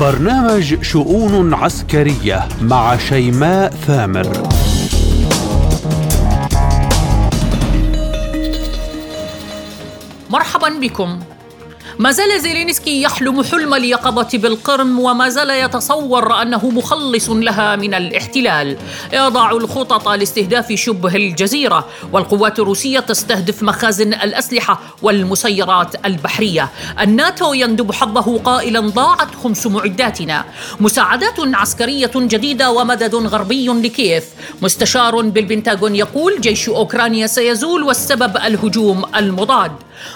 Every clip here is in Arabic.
برنامج شؤون عسكرية مع شيماء ثامر. مرحبا بكم. ما زال زيلينسكي يحلم حلم اليقظة بالقرم وما زال يتصور أنه مخلص لها من الاحتلال. يضع الخطط لاستهداف شبه الجزيرة والقوات الروسية تستهدف مخازن الأسلحة والمسيرات البحرية. الناتو يندب حظه قائلا ضاعت خمس معداتنا. مساعدات عسكرية جديدة ومدد غربي لكييف. مستشار بالبنتاغون يقول جيش أوكرانيا سيزول والسبب الهجوم المضاد.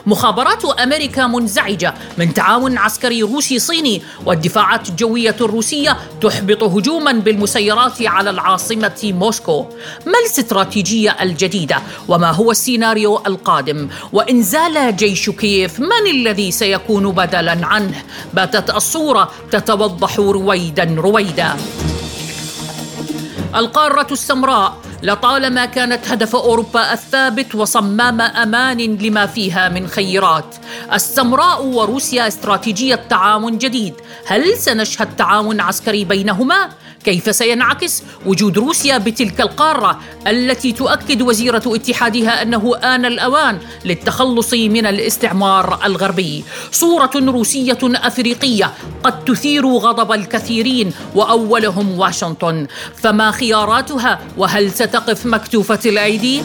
مخابرات أمريكا منزعجه من تعاون عسكري روسي صيني والدفاعات الجوية الروسية تحبط هجوما بالمسيرات على العاصمة موسكو. ما الاستراتيجية الجديدة؟ وما هو السيناريو القادم؟ وان زال جيش كييف؟ من الذي سيكون بدلا عنه؟ باتت الصورة تتوضح رويدا رويدا. القارة السمراء لطالما كانت هدف أوروبا الثابت وصمام أمان لما فيها من خيرات. السمراء وروسيا استراتيجية تعاون جديد. هل سنشهد تعاون عسكري بينهما؟ كيف سينعكس وجود روسيا بتلك القارة التي تؤكد وزيرة اتحادها أنه آن الأوان للتخلص من الاستعمار الغربي. صورة روسية أفريقية قد تثير غضب الكثيرين وأولهم واشنطن. فما خياراتها؟ وهل ستقف مكتوفة الأيدي؟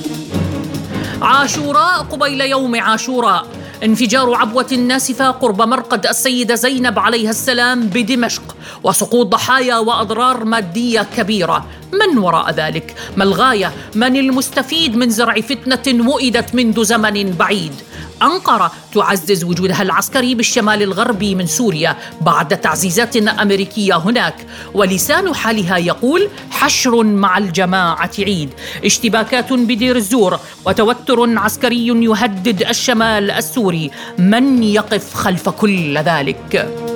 عاشوراء قبيل يوم عاشوراء. انفجار عبوة ناسفة قرب مرقد السيدة زينب عليها السلام بدمشق وسقوط ضحايا وأضرار مادية كبيرة. من وراء ذلك؟ ما الغاية؟ من المستفيد من زرع فتنة وئدت منذ زمن بعيد؟ أنقرة تعزز وجودها العسكري بالشمال الغربي من سوريا بعد تعزيزات أمريكية هناك ولسان حالها يقول حشر مع الجماعة عيد اشتباكات بدير الزور وتوتر عسكري يهدد الشمال السوري من يقف خلف كل ذلك؟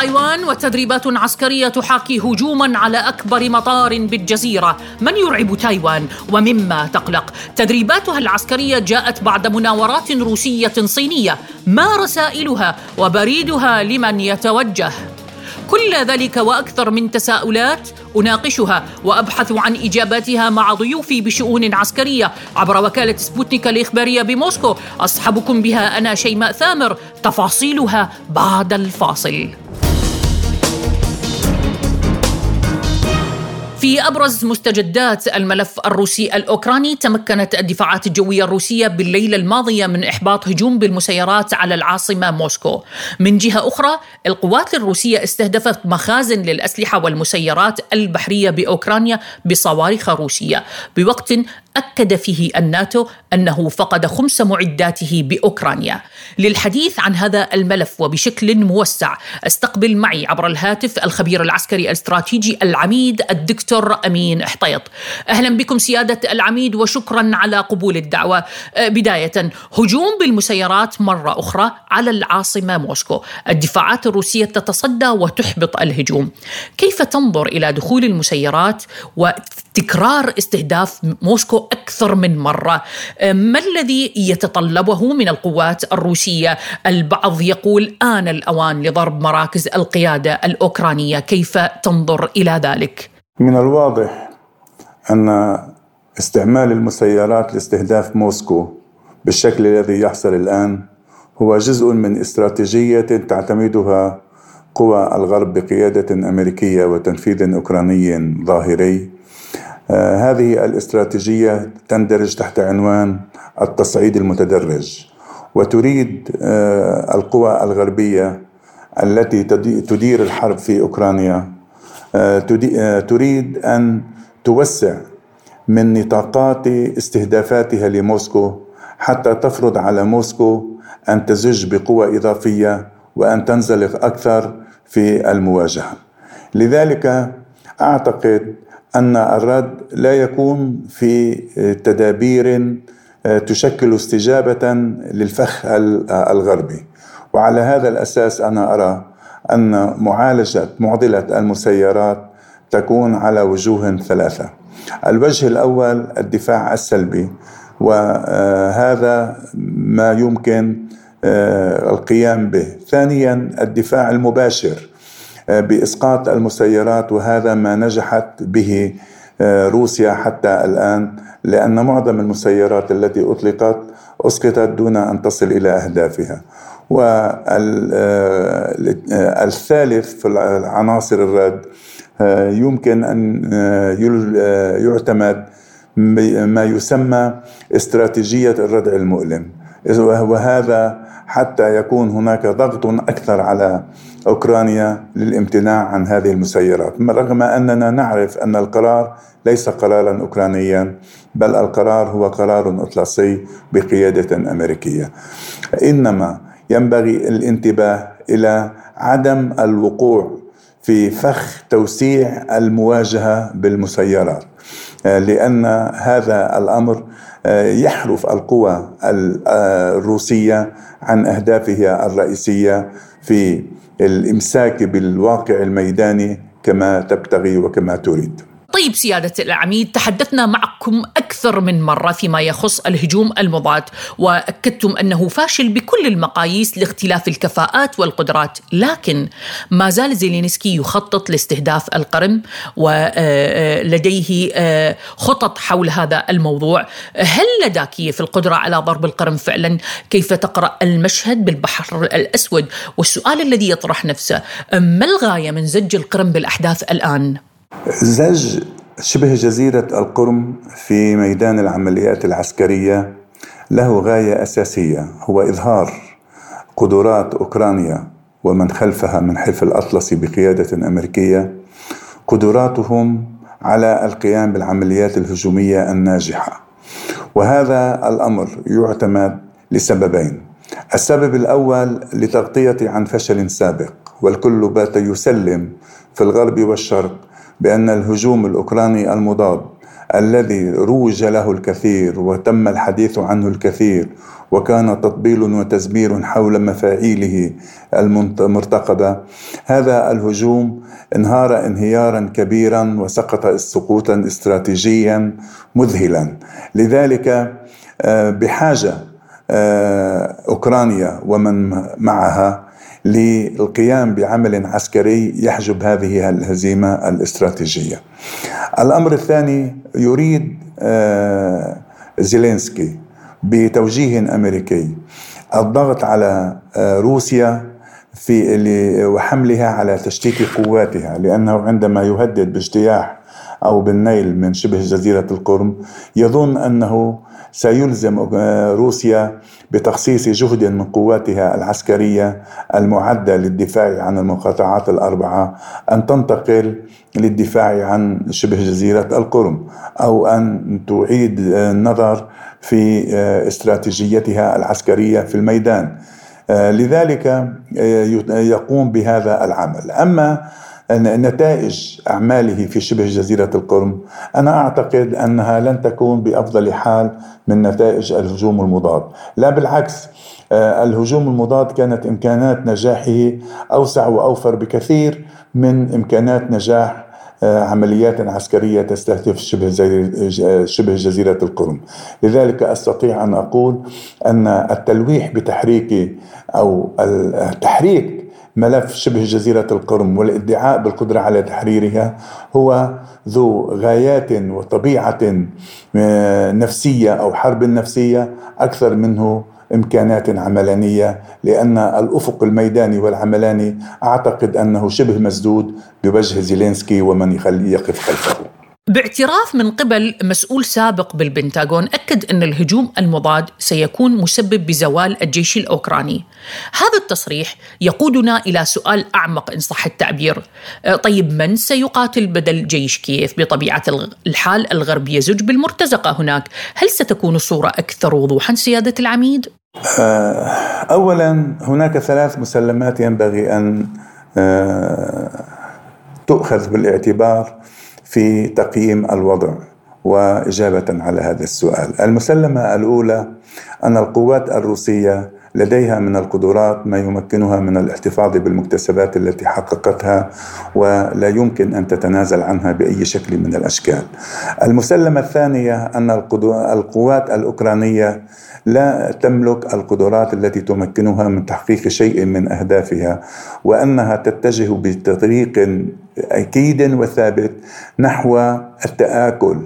تايوان وتدريبات عسكرية تحاكي هجوما على أكبر مطار بالجزيرة. من يرعب تايوان ومما تقلق؟ تدريباتها العسكرية جاءت بعد مناورات روسية صينية. ما رسائلها وبريدها لمن يتوجه؟ كل ذلك وأكثر من تساؤلات أناقشها وأبحث عن إجاباتها مع ضيوفي بشؤون عسكرية. عبر وكالة سبوتنيك الإخبارية بموسكو أصحبكم بها أنا شيماء ثامر. تفاصيلها بعد الفاصل. في أبرز مستجدات الملف الروسي الأوكراني تمكنت الدفاعات الجوية الروسية بالليلة الماضية من إحباط هجوم بالمسيرات على العاصمة موسكو. من جهة أخرى القوات الروسية استهدفت مخازن للأسلحة والمسيرات البحرية بأوكرانيا بصواريخ روسية بوقت أكد فيه الناتو أنه فقد خمس معداته بأوكرانيا. للحديث عن هذا الملف وبشكل موسع استقبل معي عبر الهاتف الخبير العسكري الاستراتيجي العميد الدكتور أمين حطيط. أهلا بكم سيادة العميد وشكرا على قبول الدعوة. أه، بداية هجوم بالمسيرات مرة أخرى على العاصمة موسكو. الدفاعات الروسية تتصدى وتحبط الهجوم. كيف تنظر إلى دخول المسيرات وتكرار استهداف موسكو أكثر من مرة. ما الذي يتطلبه من القوات الروسية؟ البعض يقول آن الأوان لضرب مراكز القيادة الأوكرانية. كيف تنظر إلى ذلك؟ من الواضح أن استعمال المسيرات لاستهداف موسكو بالشكل الذي يحصل الآن هو جزء من استراتيجية تعتمدها قوى الغرب بقيادة أمريكية وتنفيذ أوكراني ظاهري. هذه الاستراتيجية تندرج تحت عنوان التصعيد المتدرج وتريد آه، القوى الغربية التي تدير الحرب في أوكرانيا آه، تريد أن توسع من نطاقات استهدافاتها لموسكو حتى تفرض على موسكو أن تزج بقوى إضافية وأن تنزلق أكثر في المواجهة. لذلك أعتقد أن الرد لا يكون في تدابير آه، تشكل استجابة للفخ الغربي. وعلى هذا الأساس أنا أرى أن معالجة معضلة المسيرات تكون على وجوه ثلاثة. الوجه الأول الدفاع السلبي وهذا ما يمكن القيام به. ثانيا الدفاع المباشر. بإسقاط المسيرات وهذا ما نجحت به روسيا حتى الآن لأن معظم المسيرات التي أطلقت أسقطت دون أن تصل إلى أهدافها. والثالث في عناصر الرد يمكن أن يعتمد ما يسمى استراتيجية الردع المؤلم. وهذا حتى يكون هناك ضغط أكثر على أوكرانيا للامتناع عن هذه المسيرات. رغم أننا نعرف أن القرار ليس قرارا اوكرانيا بل القرار هو قرار أطلسي بقيادة أمريكية. إنما ينبغي الانتباه إلى عدم الوقوع في فخ توسيع المواجهة بالمسيرات. لأن هذا الأمر يحرف القوى الروسية عن أهدافها الرئيسية في الإمساك بالواقع الميداني كما تبتغي وكما تريد. طيب سيادة العميد تحدثنا معكم أكثر من مرة فيما يخص الهجوم المضاد. وأكدتم أنه فاشل بكل المقاييس لاختلاف الكفاءات والقدرات. لكن ما زال زيلينسكي يخطط لاستهداف القرم ولديه آه، خطط حول هذا الموضوع. هل لدى كييف القدرة على ضرب القرم فعلا؟ كيف تقرأ المشهد بالبحر الأسود؟ والسؤال الذي يطرح نفسه ما الغاية من زج القرم بالأحداث الآن؟ زج شبه جزيرة القرم في ميدان العمليات العسكرية له غاية أساسية هو إظهار قدرات أوكرانيا ومن خلفها من حلف الأطلسي بقيادة أمريكية قدراتهم على القيام بالعمليات الهجومية الناجحة. وهذا الأمر يعتمد لسببين. السبب الأول لتغطية عن فشل سابق والكل بات يسلم في الغرب والشرق بأن الهجوم الأوكراني المضاد الذي روج له الكثير وتم الحديث عنه الكثير وكان تطبيل وتزمير حول مفاعيله المرتقبه هذا الهجوم انهار انهيارا كبيرا وسقط سقوطا استراتيجيا مذهلا. لذلك آه، بحاجة آه، أوكرانيا ومن معها للقيام بعمل عسكري يحجب هذه الهزيمة الاستراتيجية. الأمر الثاني يريد آه، زيلينسكي بتوجيه أمريكي الضغط على آه، روسيا في وحملها على تشتيت قواتها لأنه عندما يهدد باجتياح أو بالنيل من شبه جزيرة القرم يظن أنه سيلزم روسيا بتخصيص جهد من قواتها العسكرية المعدة للدفاع عن المقاطعات الأربعة أن تنتقل للدفاع عن شبه جزيرة القرم أو أن تعيد النظر في استراتيجيتها العسكرية في الميدان. لذلك يقوم بهذا العمل. أما نتائج أعماله في شبه جزيرة القرم أنا أعتقد أنها لن تكون بأفضل حال من نتائج الهجوم المضاد. لا بالعكس آه، الهجوم المضاد كانت إمكانات نجاحه أوسع وأوفر بكثير من إمكانات نجاح آه، عمليات عسكرية تستهدف شبه, شبه جزيرة القرم. لذلك أستطيع أن أقول أن التلويح بتحريك أو التحريك ملف شبه جزيرة القرم والادعاء بالقدرة على تحريرها هو ذو غايات وطبيعة آه، نفسية أو حرب نفسية أكثر منه إمكانات عملانية لأن الأفق الميداني والعملاني أعتقد أنه شبه مسدود بوجه زيلينسكي ومن يقف خلفه. باعتراف من قبل مسؤول سابق بالبنتاغون أكد أن الهجوم المضاد سيكون مسبب بزوال الجيش الأوكراني. هذا التصريح يقودنا إلى سؤال أعمق إن صح التعبير. أه، طيب من سيقاتل بدل جيش كييف بطبيعة الحال الغرب يزج بالمرتزقة هناك؟ هل ستكون الصورة أكثر وضوحا سيادة العميد؟ أه، أولا هناك ثلاث مسلمات ينبغي أن أه، تؤخذ بالاعتبار. في تقييم الوضع وإجابة على هذا السؤال. المسلمة الأولى أن القوات الروسية لديها من القدرات ما يمكنها من الاحتفاظ بالمكتسبات التي حققتها ولا يمكن أن تتنازل عنها بأي شكل من الأشكال. المسلمة الثانية أن القوات الأوكرانية لا تملك القدرات التي تمكنها من تحقيق شيء من أهدافها وأنها تتجه بطريق أكيد وثابت نحو التآكل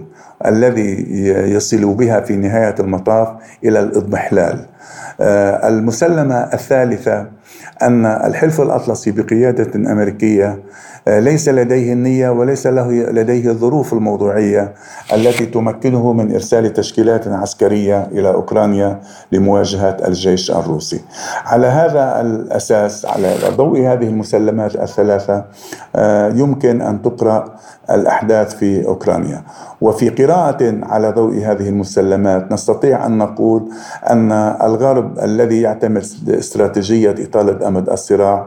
الذي يصل بها في نهاية المطاف إلى الإضمحلال. آه، المسلمة الثالثة أن الحلف الأطلسي بقيادة أمريكية آه، ليس لديه النية وليس له لديه الظروف الموضوعية التي تمكنه من إرسال تشكيلات عسكرية إلى أوكرانيا لمواجهة الجيش الروسي. على هذا الأساس على ضوء هذه المسلمات الثلاثة آه، يمكن أن تقرأ الأحداث في أوكرانيا. وفي قراءة على ضوء هذه المسلمات نستطيع أن نقول أن الغرب الذي يعتمد استراتيجية إطالة أمد الصراع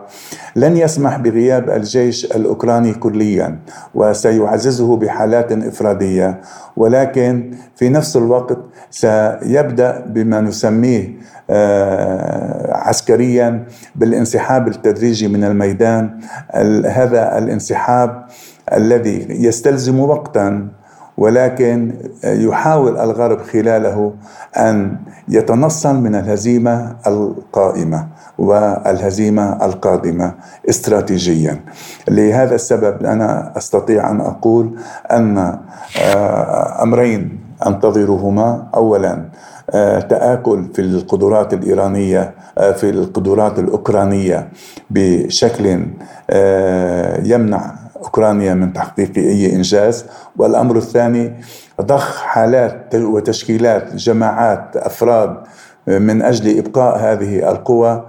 لن يسمح بغياب الجيش الأوكراني كليا وسيعززه بحالات إفرادية. ولكن في نفس الوقت سيبدأ بما نسميه آه، عسكريا بالانسحاب التدريجي من الميدان. هذا الانسحاب الذي يستلزم وقتا ولكن يحاول الغرب خلاله أن يتنصل من الهزيمة القائمة والهزيمة القادمة استراتيجيا. لهذا السبب أنا أستطيع أن أقول أن آه، أمرين أنتظرهما اولا آه، تآكل في القدرات الإيرانية آه، في القدرات الأوكرانية بشكل يمنع أوكرانيا من تحقيق أي إنجاز. والأمر الثاني ضخ حالات وتشكيلات جماعات أفراد من أجل إبقاء هذه القوى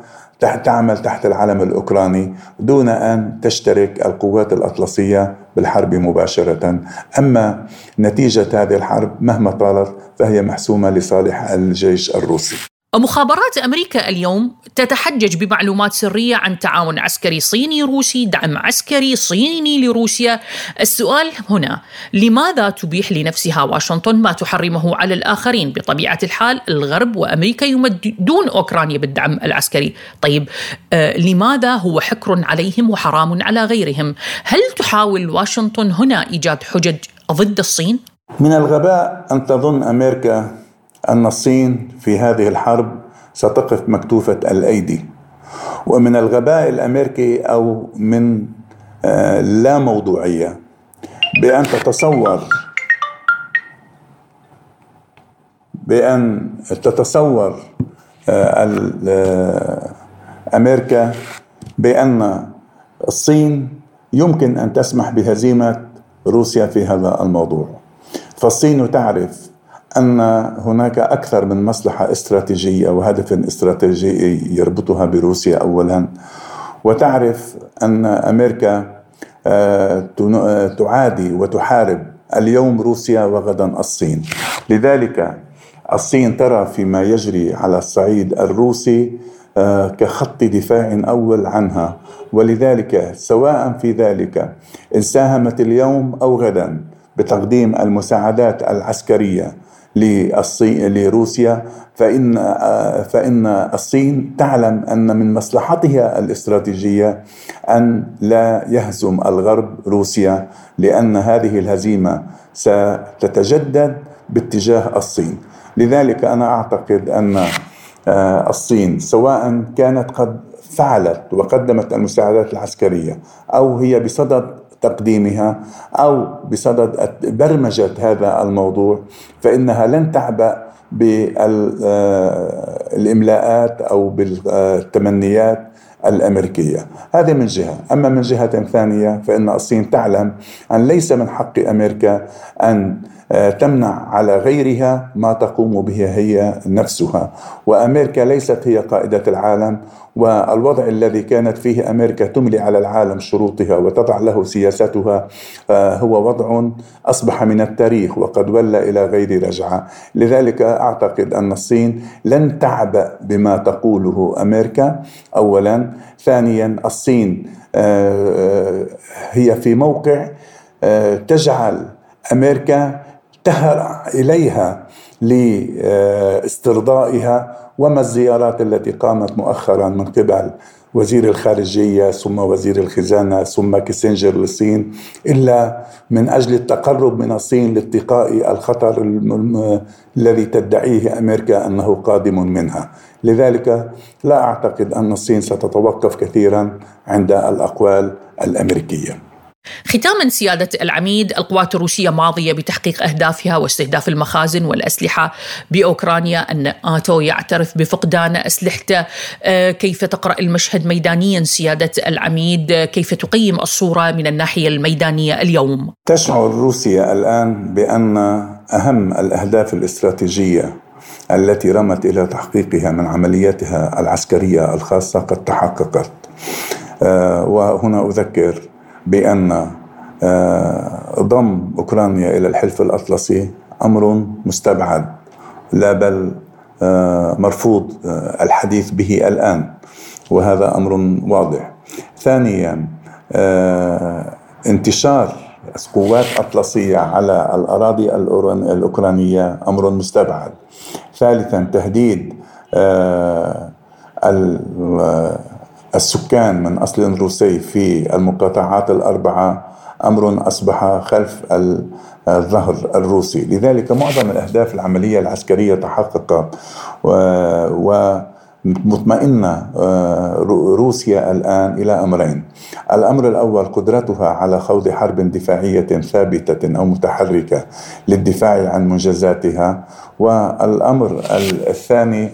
تعمل تحت العلم الأوكراني دون أن تشترك القوات الأطلسية بالحرب مباشرة. أما نتيجة هذه الحرب مهما طالت فهي محسومة لصالح الجيش الروسي. مخابرات أمريكا اليوم تتحجج بمعلومات سرية عن تعاون عسكري صيني روسي، دعم عسكري صيني لروسيا. السؤال هنا لماذا تبيح لنفسها واشنطن ما تحرمه على الآخرين؟ بطبيعة الحال الغرب وأمريكا يمدون أوكرانيا بالدعم العسكري. طيب آه لماذا هو حكر عليهم وحرام على غيرهم؟ هل تحاول واشنطن هنا إيجاد حجج ضد الصين؟ من الغباء أن تظن أمريكا أن الصين في هذه الحرب ستقف مكتوفة الأيدي. ومن الغباء الأمريكي أو من آه، لا موضوعية بأن تتصور بأن تتصور آه، آه، أمريكا بأن الصين يمكن أن تسمح بهزيمة روسيا في هذا الموضوع. فالصين تعرف أن هناك أكثر من مصلحة استراتيجية وهدف استراتيجي يربطها بروسيا أولا. وتعرف أن أمريكا آه، آه، تعادي وتحارب اليوم روسيا وغدا الصين. لذلك الصين ترى فيما يجري على الصعيد الروسي آه، كخط دفاع أول عنها. ولذلك سواء في ذلك إن ساهمت اليوم أو غدا بتقديم المساعدات العسكرية للصين لروسيا فإن فإن الصين تعلم أن من مصلحتها الاستراتيجية أن لا يهزم الغرب روسيا لأن هذه الهزيمة ستتجدد باتجاه الصين. لذلك أنا أعتقد أن آه، الصين سواء كانت قد فعلت وقدمت المساعدات العسكرية أو هي بصدد تقديمها أو بصدد برمجة هذا الموضوع فإنها لن تعبأ بالاملاءات أو بالتمنيات الأمريكية، هذه من جهة، أما من جهة ثانية فإن الصين تعلم أن ليس من حق أمريكا أن آه، تمنع على غيرها ما تقوم به هي نفسها. وأمريكا ليست هي قائدة العالم والوضع الذي كانت فيه أمريكا تملي على العالم شروطها وتضع له سياستها آه، هو وضع أصبح من التاريخ وقد ولى إلى غير رجعة، لذلك أعتقد أن الصين لن تعبأ بما تقوله أمريكا. اولا، ثانيا الصين آه، هي في موقع تجعل أمريكا تهرع إليها لاسترضائها وما الزيارات التي قامت مؤخرا من قبل وزير الخارجية ثم وزير الخزانة ثم كيسنجر للصين إلا من أجل التقرب من الصين لاتقاء الخطر الذي تدعيه أمريكا أنه قادم منها. لذلك لا أعتقد أن الصين ستتوقف كثيرا عند الأقوال الأمريكية. ختاما سيادة العميد القوات الروسية ماضية بتحقيق أهدافها واستهداف المخازن والأسلحة بأوكرانيا أن آتو يعترف بفقدان أسلحته. آه، كيف تقرأ المشهد ميدانيا سيادة العميد؟ كيف تقيم الصورة من الناحية الميدانية اليوم؟ تشعر روسيا الآن بأن أهم الأهداف الاستراتيجية التي رمت إلى تحقيقها من عملياتها العسكرية الخاصة قد تحققت. آه، وهنا أذكر بأن آه، ضم أوكرانيا إلى الحلف الأطلسي أمر مستبعد لا بل آه، مرفوض آه، الحديث به الآن وهذا أمر واضح. ثانيا انتشار قوات أطلسية على الأراضي الأوكرانية أمر مستبعد. ثالثا تهديد السكان من أصل روسي في المقاطعات الأربعة أمر أصبح خلف الظهر الروسي. لذلك معظم الأهداف العملية العسكرية تحققت و مطمئنة آه، روسيا الآن إلى أمرين. الأمر الأول قدرتها على خوض حرب دفاعية ثابتة أو متحركة للدفاع عن منجزاتها والأمر الثاني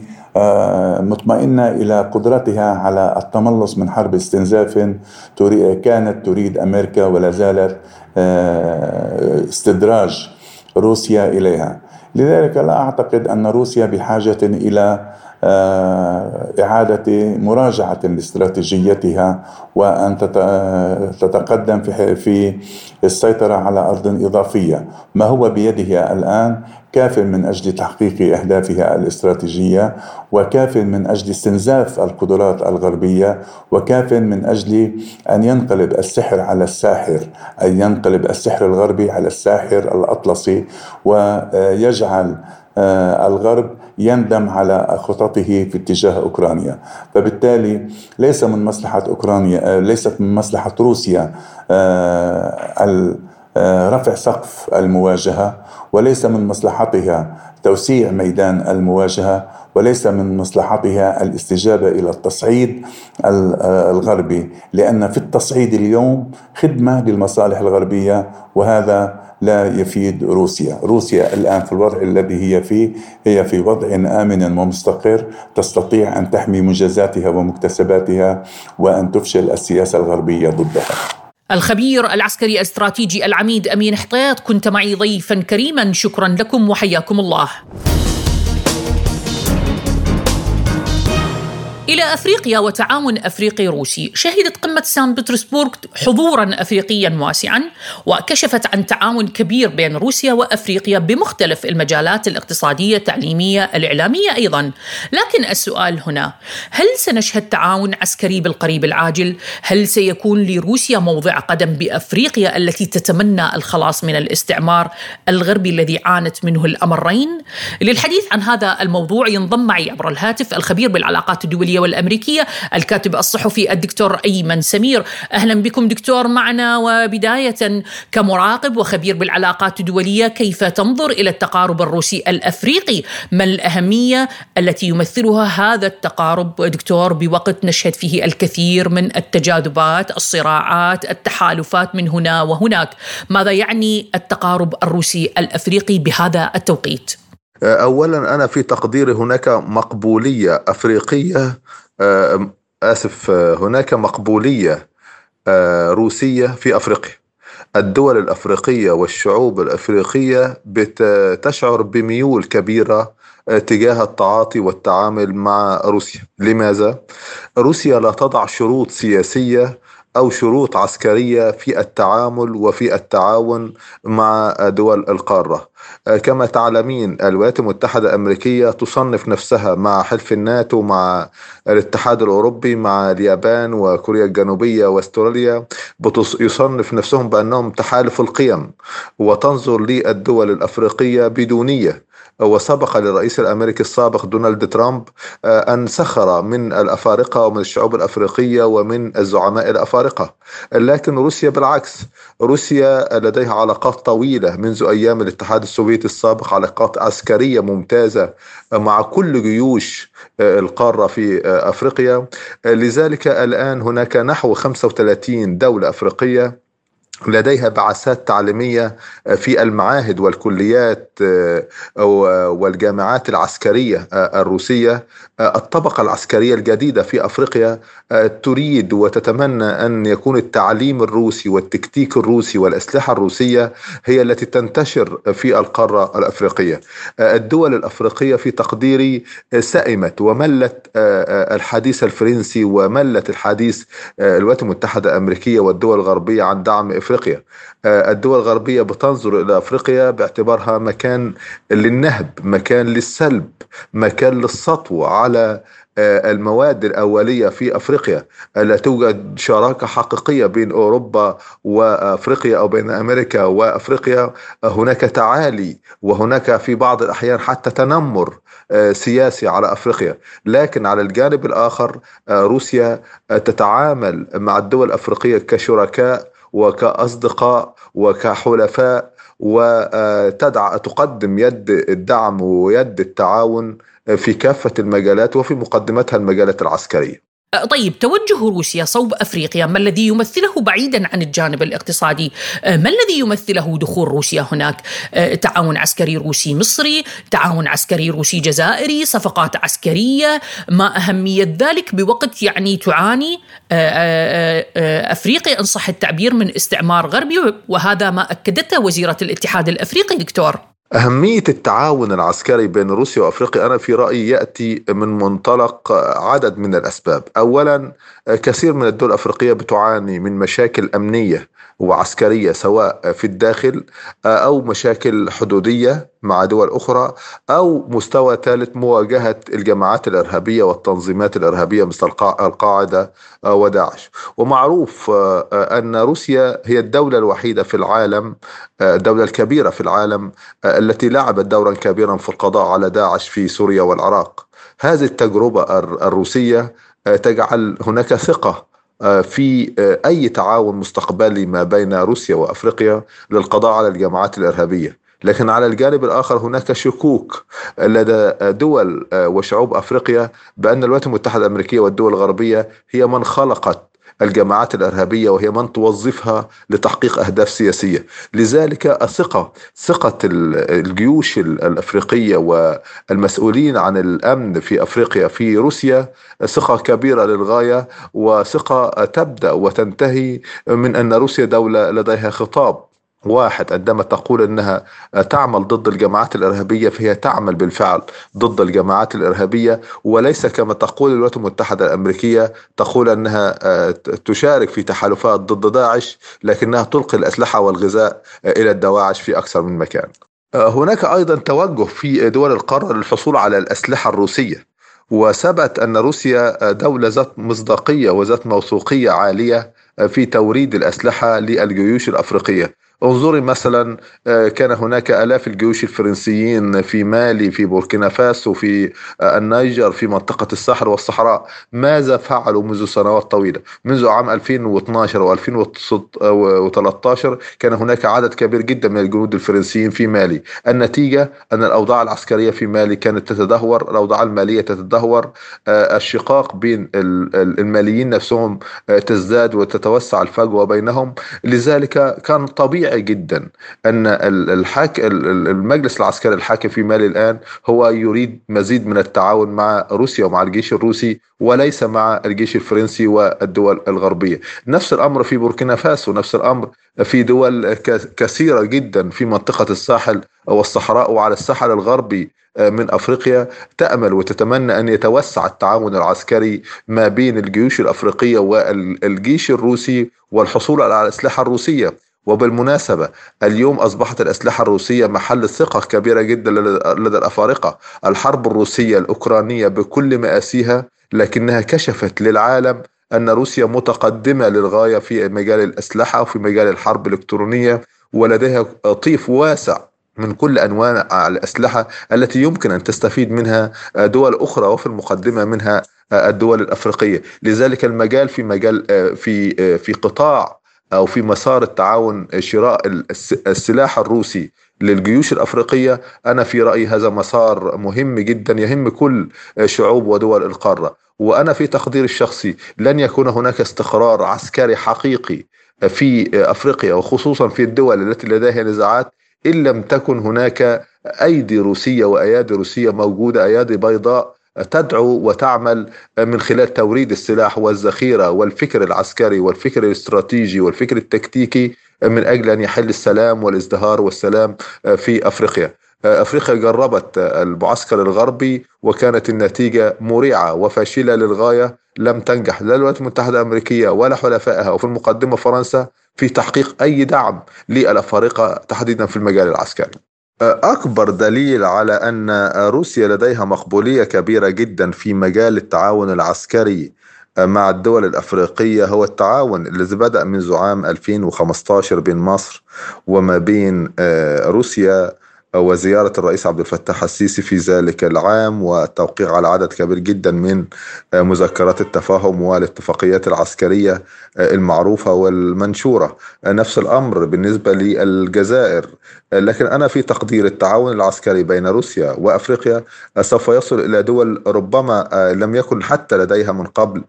مطمئنة إلى قدرتها على التملص من حرب استنزاف كانت تريد أمريكا ولا زالت آه، استدراج روسيا إليها. لذلك لا أعتقد أن روسيا بحاجة إلى آه، إعادة مراجعة لاستراتيجيتها وأن تتقدم في السيطرة على أرض إضافية. ما هو بيدها الآن؟ كاف من أجل تحقيق أهدافها الاستراتيجية وكاف من أجل استنزاف القدرات الغربية وكاف من أجل أن ينقلب السحر على الساحر أن ينقلب السحر الغربي على الساحر الأطلسي ويجعل آه، الغرب يندم على خططه في اتجاه أوكرانيا، فبالتالي ليس من مصلحة أوكرانيا آه، ليست من مصلحة روسيا آه، رفع سقف المواجهة وليس من مصلحتها توسيع ميدان المواجهة وليس من مصلحتها الاستجابة إلى التصعيد الغربي لأن في التصعيد اليوم خدمة للمصالح الغربية وهذا لا يفيد روسيا. روسيا الآن في الوضع الذي هي فيه هي في وضع آمن ومستقر تستطيع أن تحمي منجزاتها ومكتسباتها وأن تفشل السياسة الغربية ضدها. الخبير العسكري الاستراتيجي العميد أمين حطيط كنت معي ضيفا كريما شكرا لكم وحياكم الله. إلى أفريقيا وتعاون أفريقي روسي شهدت قمة سان بطرسبورغ حضورا أفريقيا واسعا وكشفت عن تعاون كبير بين روسيا وأفريقيا بمختلف المجالات الاقتصادية التعليمية الإعلامية أيضا لكن السؤال هنا هل سنشهد تعاون عسكري بالقريب العاجل؟ هل سيكون لروسيا موضع قدم بأفريقيا التي تتمنى الخلاص من الاستعمار الغربي الذي عانت منه الأمرين؟ للحديث عن هذا الموضوع ينضم معي عبر الهاتف الخبير بالعلاقات الدولية الدولية والأمريكية. الكاتب الصحفي الدكتور أيمن سمير. أهلا بكم دكتور معنا. وبداية كمراقب وخبير بالعلاقات الدولية كيف تنظر إلى التقارب الروسي الأفريقي؟ ما الأهمية التي يمثلها هذا التقارب؟ دكتور بوقت نشهد فيه الكثير من التجاذبات الصراعات التحالفات من هنا وهناك. ماذا يعني التقارب الروسي الأفريقي بهذا التوقيت؟ اولا أنا في تقديري هناك مقبولية أفريقية آه، آسف آه، هناك مقبولية آه، روسية في أفريقيا. الدول الأفريقية والشعوب الأفريقية بتشعر بميول كبيرة تجاه التعاطي والتعامل مع روسيا. لماذا؟ روسيا لا تضع شروط سياسية أو شروط عسكرية في التعامل وفي التعاون مع دول القارة. آه، كما تعلمين الولايات المتحدة الأمريكية تصنف نفسها مع حلف الناتو مع الاتحاد الأوروبي مع اليابان وكوريا الجنوبية واستراليا يصنف نفسهم بأنهم تحالف القيم وتنظر للدول الأفريقية بدونية. وسبق للرئيس الأمريكي السابق دونالد ترامب أن سخر من الأفارقة ومن الشعوب الأفريقية ومن الزعماء الأفارقة. لكن روسيا بالعكس روسيا لديها علاقات طويلة منذ أيام الاتحاد السوفيتي السابق علاقات عسكرية ممتازة مع كل جيوش القارة في أفريقيا. لذلك الآن هناك نحو 35 دولة أفريقية لديها بعثات تعليمية في المعاهد والكليات والجامعات العسكرية الروسية الطبقة العسكرية الجديدة في أفريقيا تريد وتتمنى أن يكون التعليم الروسي والتكتيك الروسي والأسلحة الروسية هي التي تنتشر في القارة الأفريقية. الدول الأفريقية في تقديري سئمت وملت الحديث الفرنسي وملت الحديث الولايات المتحدة الأمريكية والدول الغربية عن دعم إفريقيا. الدول الغربية بتنظر إلى أفريقيا باعتبارها مكان للنهب، مكان للسلب، مكان للسطو على المواد الأولية في أفريقيا. لا توجد شراكة حقيقية بين أوروبا وأفريقيا أو بين أمريكا وأفريقيا. هناك تعالي وهناك في بعض الأحيان حتى تنمر سياسي على أفريقيا. لكن على الجانب الآخر روسيا تتعامل مع الدول الأفريقية كشركاء وكأصدقاء وكحلفاء وتدعى تقدم يد الدعم ويد التعاون في كافة المجالات وفي مقدمتها المجالات العسكرية. طيب توجه روسيا صوب أفريقيا. ما الذي يمثله بعيدا عن الجانب الاقتصادي؟ ما الذي يمثله دخول روسيا هناك؟ تعاون عسكري روسي مصري تعاون عسكري روسي جزائري صفقات عسكرية. ما أهمية ذلك بوقت يعني تعاني؟ أفريقيا إن صح التعبير من استعمار غربي وهذا ما أكدته وزيرة الاتحاد الأفريقي دكتور. أهمية التعاون العسكري بين روسيا وأفريقيا أنا في رأيي يأتي من منطلق عدد من الأسباب. أولا كثير من الدول الأفريقية بتعاني من مشاكل أمنية. وعسكرية سواء في الداخل أو مشاكل حدودية مع دول أخرى أو مستوى ثالث مواجهة الجماعات الإرهابية والتنظيمات الإرهابية مثل القاعدة وداعش. ومعروف أن روسيا هي الدولة الوحيدة في العالم الدولة الكبيرة في العالم التي لعبت دورا كبيرا في القضاء على داعش في سوريا والعراق. هذه التجربة الروسية تجعل هناك ثقة في أي تعاون مستقبلي ما بين روسيا وأفريقيا للقضاء على الجماعات الإرهابية. لكن على الجانب الآخر هناك شكوك لدى دول وشعوب أفريقيا بأن الولايات المتحدة الأمريكية والدول الغربية هي من خلقت الجماعات الإرهابية وهي من توظفها لتحقيق أهداف سياسية، لذلك الثقة ثقة الجيوش الأفريقية والمسؤولين عن الأمن في أفريقيا في روسيا ثقة كبيرة للغاية وثقة تبدأ وتنتهي من أن روسيا دولة لديها خطاب. واحد عندما تقول إنها تعمل ضد الجماعات الإرهابية فهي تعمل بالفعل ضد الجماعات الإرهابية. وليس كما تقول الولايات المتحدة الأمريكية تقول إنها تشارك في تحالفات ضد داعش لكنها تلقي الأسلحة والغذاء إلى الدواعش في أكثر من مكان. هناك أيضا توجه في دول القارة للحصول على الأسلحة الروسية. وثبت أن روسيا دولة ذات مصداقية وذات موثوقية عالية في توريد الأسلحة للجيوش الأفريقية. انظري مثلا كان هناك آلاف الجيوش الفرنسيين في مالي في بوركينا فاسو في النيجر في منطقة الساحل والصحراء. ماذا فعلوا منذ سنوات طويلة؟ منذ عام 2012 و2013 كان هناك عدد كبير جدا من الجنود الفرنسيين في مالي. النتيجة أن الأوضاع العسكرية في مالي كانت تتدهور الأوضاع المالية تتدهور الشقاق بين الماليين نفسهم تزداد وتتوسع الفجوة بينهم. لذلك كان طبيعي جدا أن الحاك المجلس العسكري الحاكم في مالي الآن هو يريد مزيد من التعاون مع روسيا ومع الجيش الروسي وليس مع الجيش الفرنسي والدول الغربية. نفس الأمر في بوركينا فاسو نفس الأمر في دول كثيرة جدا في منطقة الساحل والصحراء وعلى الساحل الغربي من أفريقيا تأمل وتتمنى أن يتوسع التعاون العسكري ما بين الجيوش الأفريقية والجيش الروسي والحصول على الأسلحة الروسية. وبالمناسبة اليوم أصبحت الأسلحة الروسية محل ثقة كبيرة جدا لدى الأفارقة. الحرب الروسية الأوكرانية بكل مآسيها لكنها كشفت للعالم أن روسيا متقدمة للغاية في مجال الأسلحة وفي مجال الحرب الإلكترونية ولديها طيف واسع من كل أنواع الأسلحة التي يمكن أن تستفيد منها دول أخرى وفي المقدمة منها الدول الأفريقية، لذلك المجال في مجال في في قطاع أو في مسار التعاون شراء السلاح الروسي للجيوش الأفريقية أنا في رأيي هذا مسار مهم جدا يهم كل شعوب ودول القارة. وأنا في تقديري الشخصي لن يكون هناك استقرار عسكري حقيقي في أفريقيا وخصوصا في الدول التي لديها نزاعات إن لم تكن هناك أيدي روسية وأيادي روسية موجودة أيادي بيضاء تدعو وتعمل من خلال توريد السلاح والذخيرة والفكر العسكري والفكر الاستراتيجي والفكر التكتيكي من أجل أن يحل السلام والازدهار والسلام في أفريقيا. أفريقيا جربت المعسكر الغربي وكانت النتيجة مريعة وفاشلة للغاية لم تنجح لا الولايات المتحدة الأمريكية ولا حلفائها وفي المقدمة فرنسا في تحقيق أي دعم للأفارقة تحديدا في المجال العسكري. أكبر دليل على أن روسيا لديها مقبولية كبيرة جدا في مجال التعاون العسكري مع الدول الأفريقية هو التعاون الذي بدأ منذ عام 2015 بين مصر وما بين روسيا وزيارة الرئيس عبد الفتاح السيسي في ذلك العام والتوقيع على عدد كبير جدا من مذكرات التفاهم والاتفاقيات العسكرية المعروفة والمنشورة. نفس الأمر بالنسبة للجزائر. لكن أنا في تقدير التعاون العسكري بين روسيا وأفريقيا سوف يصل إلى دول ربما لم يكن حتى لديها من قبل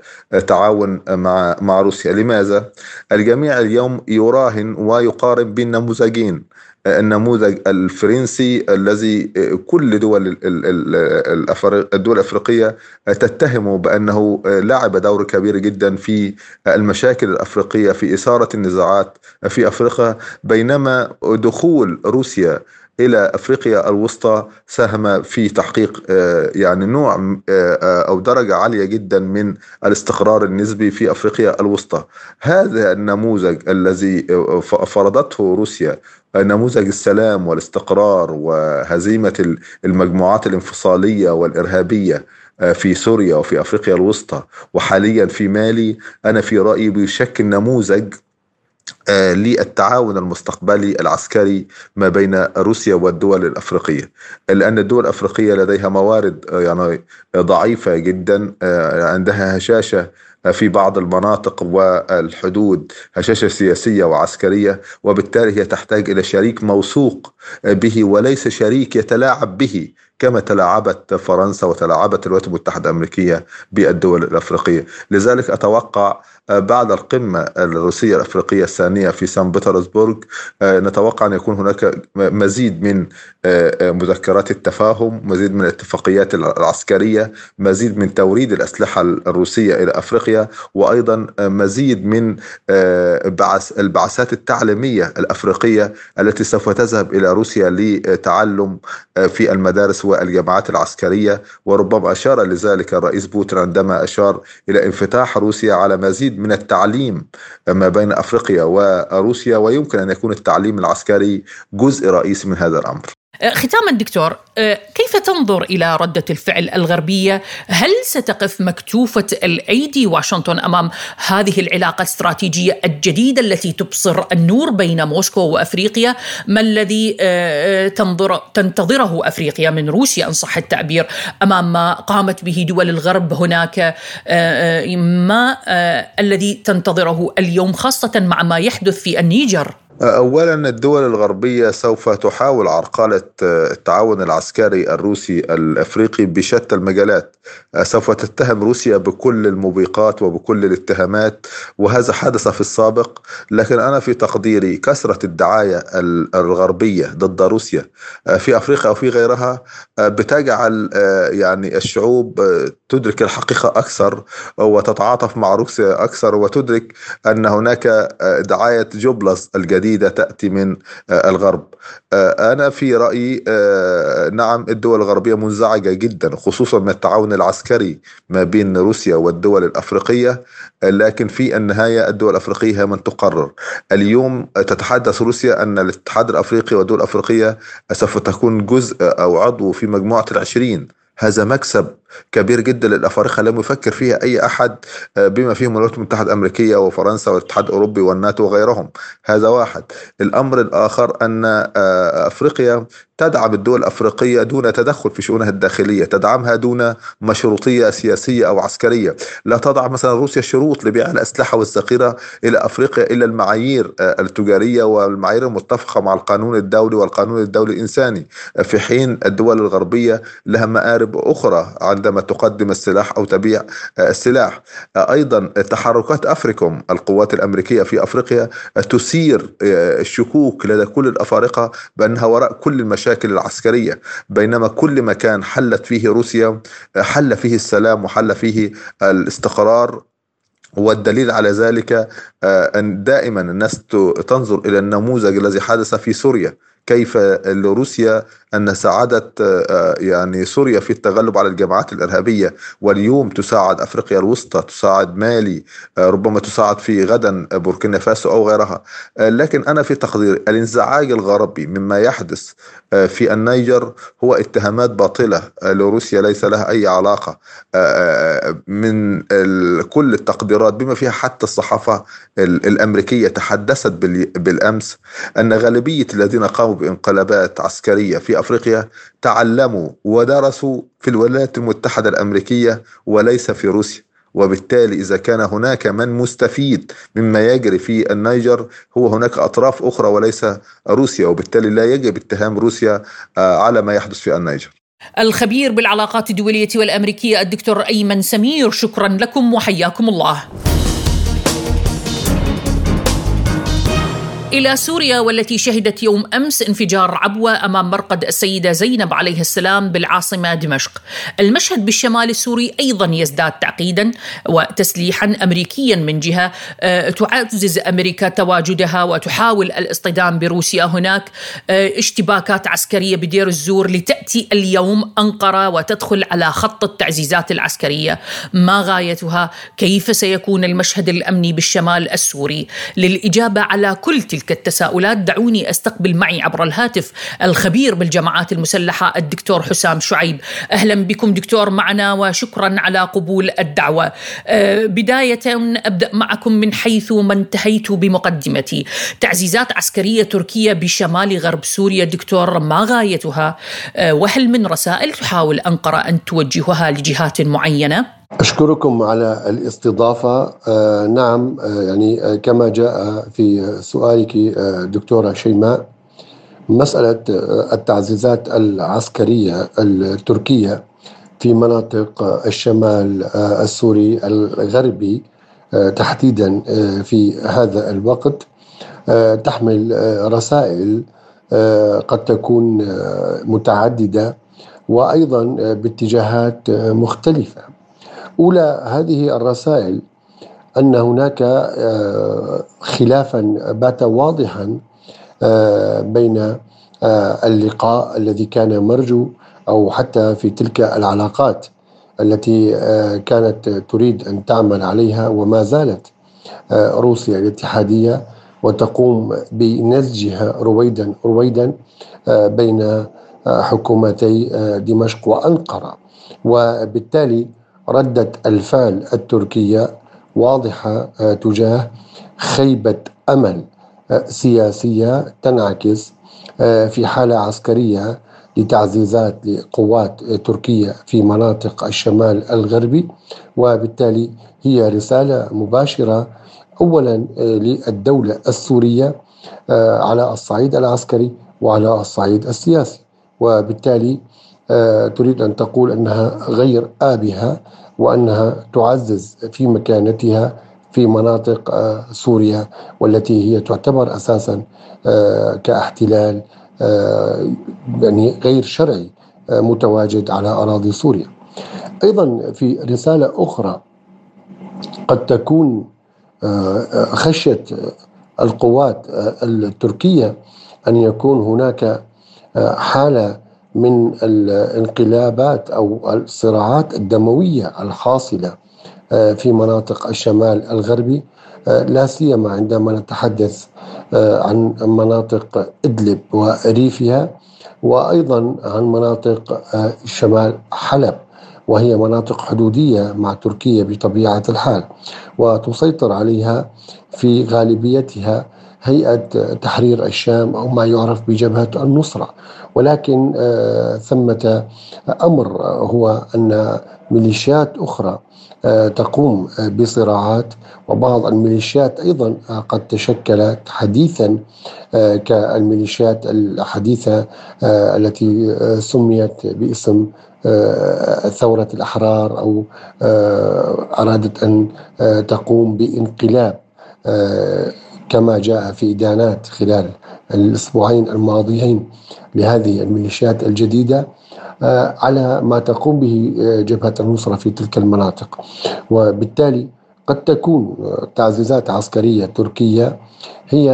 تعاون مع مع روسيا. لماذا؟ الجميع اليوم يراهن ويقارن بين نموذجين النموذج الفرنسي الذي كل دول الدول الأفريقية تتهمه بأنه لعب دور كبير جدا في المشاكل الأفريقية في إثارة النزاعات في أفريقيا بينما دخول روسيا إلى أفريقيا الوسطى ساهم في تحقيق يعني نوع أو درجة عالية جدا من الاستقرار النسبي في أفريقيا الوسطى. هذا النموذج الذي فرضته روسيا نموذج السلام والاستقرار وهزيمة المجموعات الانفصالية والإرهابية في سوريا وفي أفريقيا الوسطى وحاليا في مالي أنا في رأيي بيشكل نموذج للتعاون المستقبلي العسكري ما بين روسيا والدول الأفريقية. لأن الدول الأفريقية لديها موارد يعني ضعيفة جدا عندها هشاشة في بعض المناطق والحدود هشاشة سياسية وعسكرية وبالتالي هي تحتاج إلى شريك موثوق به وليس شريك يتلاعب به. كما تلاعبت فرنسا وتلاعبت الولايات المتحدة الأمريكية بالدول الأفريقية، لذلك أتوقع بعد القمة الروسية الأفريقية الثانية في سان بطرسبورغ نتوقع أن يكون هناك مزيد من مذكرات التفاهم، مزيد من الاتفاقيات العسكرية، مزيد من توريد الأسلحة الروسية إلى أفريقيا، وأيضا مزيد من البعثات التعليمية الأفريقية التي سوف تذهب إلى روسيا لتعلم في المدارس والجامعات العسكرية وربما أشار لذلك الرئيس بوتين عندما أشار إلى انفتاح روسيا على مزيد من التعليم ما بين أفريقيا وروسيا ويمكن أن يكون التعليم العسكري جزء رئيسي من هذا الأمر. ختاما دكتور كيف تنظر إلى ردة الفعل الغربية؟ هل ستقف مكتوفة الأيدي واشنطن أمام هذه العلاقة الاستراتيجيه الجديدة التي تبصر النور بين موسكو وأفريقيا؟ ما الذي تنظر تنتظره أفريقيا من روسيا إن صح التعبير أمام ما قامت به دول الغرب هناك ما الذي تنتظره اليوم خاصة مع ما يحدث في النيجر؟ اولا الدول الغربية سوف تحاول عرقله التعاون العسكري الروسي الأفريقي بشتى المجالات. سوف تتهم روسيا بكل الموبقات وبكل الاتهامات وهذا حدث في السابق. لكن أنا في تقديري كثرة الدعاية الغربية ضد روسيا في أفريقيا أو في غيرها بتجعل يعني الشعوب تدرك الحقيقة أكثر وتتعاطف مع روسيا أكثر وتدرك أن هناك دعاية جوبلس الجديد جديدة تأتي من الغرب. أنا في رأيي نعم الدول الغربية منزعجة جدا خصوصا من التعاون العسكري ما بين روسيا والدول الأفريقية لكن في النهاية الدول الأفريقية هي من تقرر. اليوم تتحدث روسيا أن الاتحاد الأفريقي والدول الأفريقية سوف تكون جزء أو عضو في مجموعة العشرين. هذا مكسب كبير جدا للافارقه لم يفكر فيها أي أحد آه، بما فيهم الولايات المتحدة الأمريكية وفرنسا والاتحاد الأوروبي والناتو وغيرهم. هذا واحد. الأمر الآخر أن آه، أفريقيا تدعم الدول الأفريقية دون تدخل في شؤونها الداخلية، تدعمها دون مشروطية سياسية أو عسكرية، لا تضع مثلا روسيا شروط لبيع الأسلحة والذخيرة إلى أفريقيا إلا المعايير آه، التجارية والمعايير المتفقة مع القانون الدولي والقانون الدولي الإنساني، في حين الدول الغربية لها مآرب أخرى عندما تقدم السلاح أو تبيع آه، السلاح. آه، أيضا تحركات أفريكوم القوات الأمريكية في أفريقيا تثير الشكوك لدى كل الأفارقة بأنها وراء كل المشاكل العسكرية. بينما كل مكان حلت فيه روسيا حل فيه السلام وحل فيه الاستقرار. والدليل على ذلك آه، أن دائما الناس تنظر إلى النموذج الذي حدث في سوريا. كيف روسيا أن ساعدت آه، يعني سوريا في التغلب على الجماعات الإرهابية واليوم تساعد أفريقيا الوسطى تساعد مالي آه، ربما تساعد في غدا بوركينا فاسو أو غيرها. آه، لكن أنا في تقديري الانزعاج الغربي مما يحدث في النيجر هو اتهامات باطلة لروسيا ليس لها أي علاقة من كل التقديرات بما فيها حتى الصحافة الأمريكية تحدثت بالأمس أن غالبية الذين قاموا بانقلابات عسكرية في أفريقيا تعلموا ودرسوا في الولايات المتحدة الأمريكية وليس في روسيا. وبالتالي إذا كان هناك من مستفيد مما يجري في النيجر هو هناك أطراف أخرى وليس روسيا وبالتالي لا يجب اتهام روسيا آه، على ما يحدث في النيجر. الخبير بالعلاقات الدولية والأمريكية الدكتور أيمن سمير شكرا لكم وحياكم الله. إلى سوريا والتي شهدت يوم أمس انفجار عبوة أمام مرقد السيدة زينب عليه السلام بالعاصمة دمشق. المشهد بالشمال السوري أيضا يزداد تعقيدا وتسليحا أمريكيا من جهة آه، تعزز أمريكا تواجدها وتحاول الاصطدام بروسيا هناك. آه، اشتباكات عسكرية بدير الزور لتأتي اليوم أنقرة وتدخل على خط التعزيزات العسكرية. ما غايتها؟ كيف سيكون المشهد الأمني بالشمال السوري؟ للإجابة على كل تلك تلك التساؤلات. دعوني أستقبل معي عبر الهاتف الخبير بالجماعات المسلحة الدكتور حسام شعيب. أهلا بكم دكتور معنا وشكرا على قبول الدعوة. أه، بداية أبدأ معكم من حيث ما انتهيت بمقدمتي. تعزيزات عسكرية تركية بشمال غرب سوريا دكتور ما غايتها؟ أه، وهل من رسائل تحاول أنقرة أن توجهها لجهات معينة؟ أشكركم على الاستضافة. آه نعم آه يعني آه كما جاء في سؤالك دكتورة شيماء مسألة التعزيزات العسكرية التركية في مناطق الشمال السوري الغربي تحديدا في هذا الوقت تحمل رسائل قد تكون متعددة وأيضا باتجاهات مختلفة. أولى هذه الرسائل أن هناك آه، خلافا بات واضحا آه، بين آه، اللقاء الذي كان مرجو أو حتى في تلك العلاقات التي كانت تريد أن تعمل عليها وما زالت روسيا الاتحادية وتقوم بنسجها رويدا رويدا بين حكومتي دمشق وأنقرة. وبالتالي ردة الفعل التركية واضحة آه، تجاه خيبة أمل آه، سياسية تنعكس آه، في حالة عسكرية لتعزيزات لقوات تركية في مناطق الشمال الغربي. وبالتالي هي رسالة مباشرة أولا للدولة السورية على الصعيد العسكري وعلى الصعيد السياسي. وبالتالي تريد أن تقول أنها غير آبهة وأنها تعزز في مكانتها في مناطق آه، سوريا والتي هي تعتبر أساسا آه، كاحتلال يعني غير شرعي متواجد على أراضي سوريا. أيضا في رسالة أخرى قد تكون خشية القوات التركية أن يكون هناك حالة من الانقلابات أو الصراعات الدموية الحاصلة آه، في مناطق الشمال الغربي آه، لا سيما عندما نتحدث آه، عن مناطق إدلب وريفها وأيضا عن مناطق شمال حلب وهي مناطق حدودية مع تركيا بطبيعة الحال وتسيطر عليها في غالبيتها هيئة تحرير الشام أو ما يعرف بجبهة النصرة. ولكن آه، ثمة أمر هو أن ميليشيات أخرى آه، تقوم بصراعات وبعض الميليشيات أيضا قد تشكلت حديثا آه، كالميليشيات الحديثة التي سميت باسم ثورة الأحرار أو أرادت أن تقوم بانقلاب كما جاء في إدانات خلال الأسبوعين الماضيين لهذه الميليشيات الجديدة آه، على ما تقوم به آه، جبهة النصرة في تلك المناطق. وبالتالي قد تكون تعزيزات عسكرية تركية هي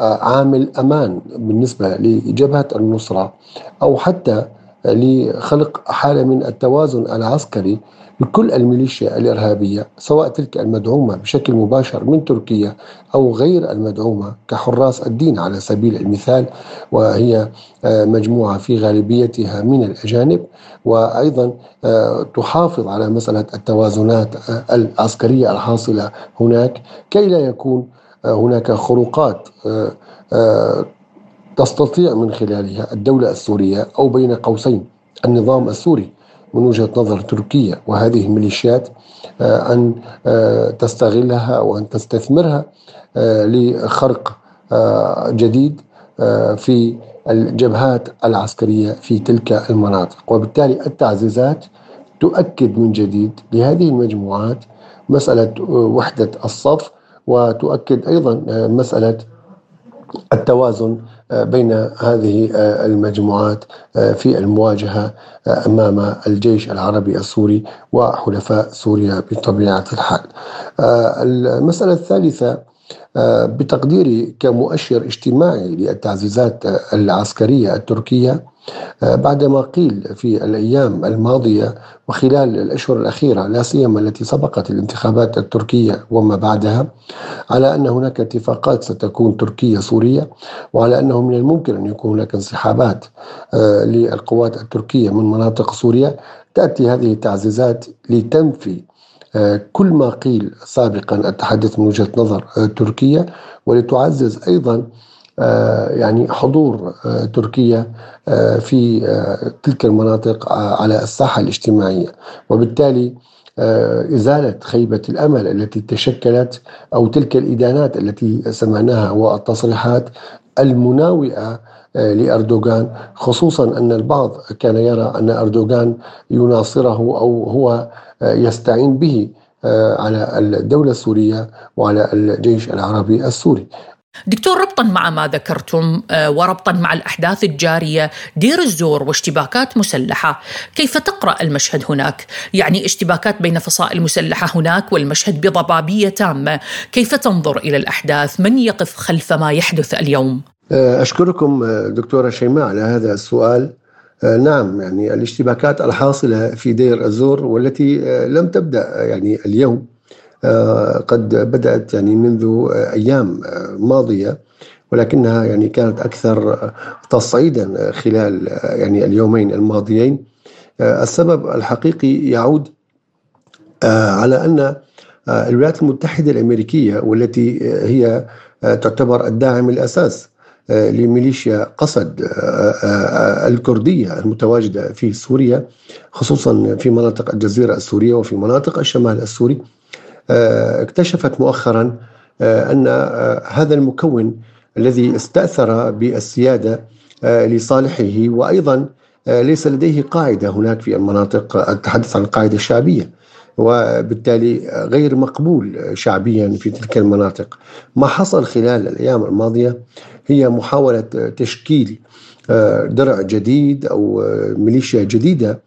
آه، عامل أمان بالنسبة لجبهة النصرة أو حتى لخلق حالة من التوازن العسكري لكل الميليشيا الإرهابية سواء تلك المدعومة بشكل مباشر من تركيا أو غير المدعومة كحراس الدين على سبيل المثال وهي آه، مجموعة في غالبيتها من الأجانب وأيضا آه، تحافظ على مسألة التوازنات آه، العسكرية الحاصلة هناك كي لا يكون هناك خروقات تستطيع من خلالها الدولة السورية أو بين قوسين النظام السوري. من وجهة نظر تركيا وهذه الميليشيات آه، أن آه، تستغلها وأن تستثمرها آه، لخرق جديد في الجبهات العسكرية في تلك المناطق. وبالتالي التعزيزات تؤكد من جديد لهذه المجموعات مسألة وحدة الصف وتؤكد أيضا مسألة التوازن بين هذه آه، المجموعات آه، في المواجهة أمام الجيش العربي السوري وحلفاء سوريا بطبيعة الحال. المسألة الثالثة بتقديري كمؤشر اجتماعي للتعزيزات العسكرية التركية بعدما قيل في الأيام الماضية وخلال الأشهر الأخيرة لا سيما التي سبقت الانتخابات التركية وما بعدها على أن هناك اتفاقات ستكون تركية سورية وعلى أنه من الممكن أن يكون هناك انسحابات آه، للقوات التركية من مناطق سوريا. تأتي هذه التعزيزات لتنفي آه، كل ما قيل سابقا التحدث من وجهة نظر آه، تركيا ولتعزز أيضا يعني حضور تركيا في تلك المناطق على الساحة الاجتماعية. وبالتالي إزالة خيبة الأمل التي تشكلت أو تلك الإدانات التي سمعناها والتصريحات المناوئة لأردوغان. خصوصا أن البعض كان يرى أن أردوغان يناصره أو هو يستعين به على الدولة السورية وعلى الجيش العربي السوري. دكتور ربطا مع ما ذكرتم آه، وربطا مع الأحداث الجارية دير الزور واشتباكات مسلحة، كيف تقرأ المشهد هناك؟ يعني اشتباكات بين فصائل مسلحة هناك والمشهد بضبابية تامة، كيف تنظر إلى الأحداث؟ من يقف خلف ما يحدث اليوم؟ آه، أشكركم آه، دكتورة شيماء على هذا السؤال. نعم يعني الاشتباكات الحاصلة في دير الزور والتي لم تبدأ يعني اليوم قد بدأت يعني منذ أيام ماضية ولكنها يعني كانت أكثر تصعيدا خلال يعني اليومين الماضيين. آه، السبب الحقيقي يعود آه، على أن الولايات المتحدة الأمريكية والتي هي تعتبر الداعم الأساس لميليشيا قصد الكردية المتواجدة في سوريا خصوصا في مناطق الجزيرة السورية وفي مناطق الشمال السوري. آه، اكتشفت مؤخرا آه، أن آه، هذا المكون الذي استأثر بالسيادة لصالحه وأيضا ليس لديه قاعدة هناك في المناطق التحدث عن القاعدة الشعبية وبالتالي غير مقبول شعبيا في تلك المناطق. ما حصل خلال الأيام الماضية هي محاولة تشكيل درع جديد أو ميليشيا جديدة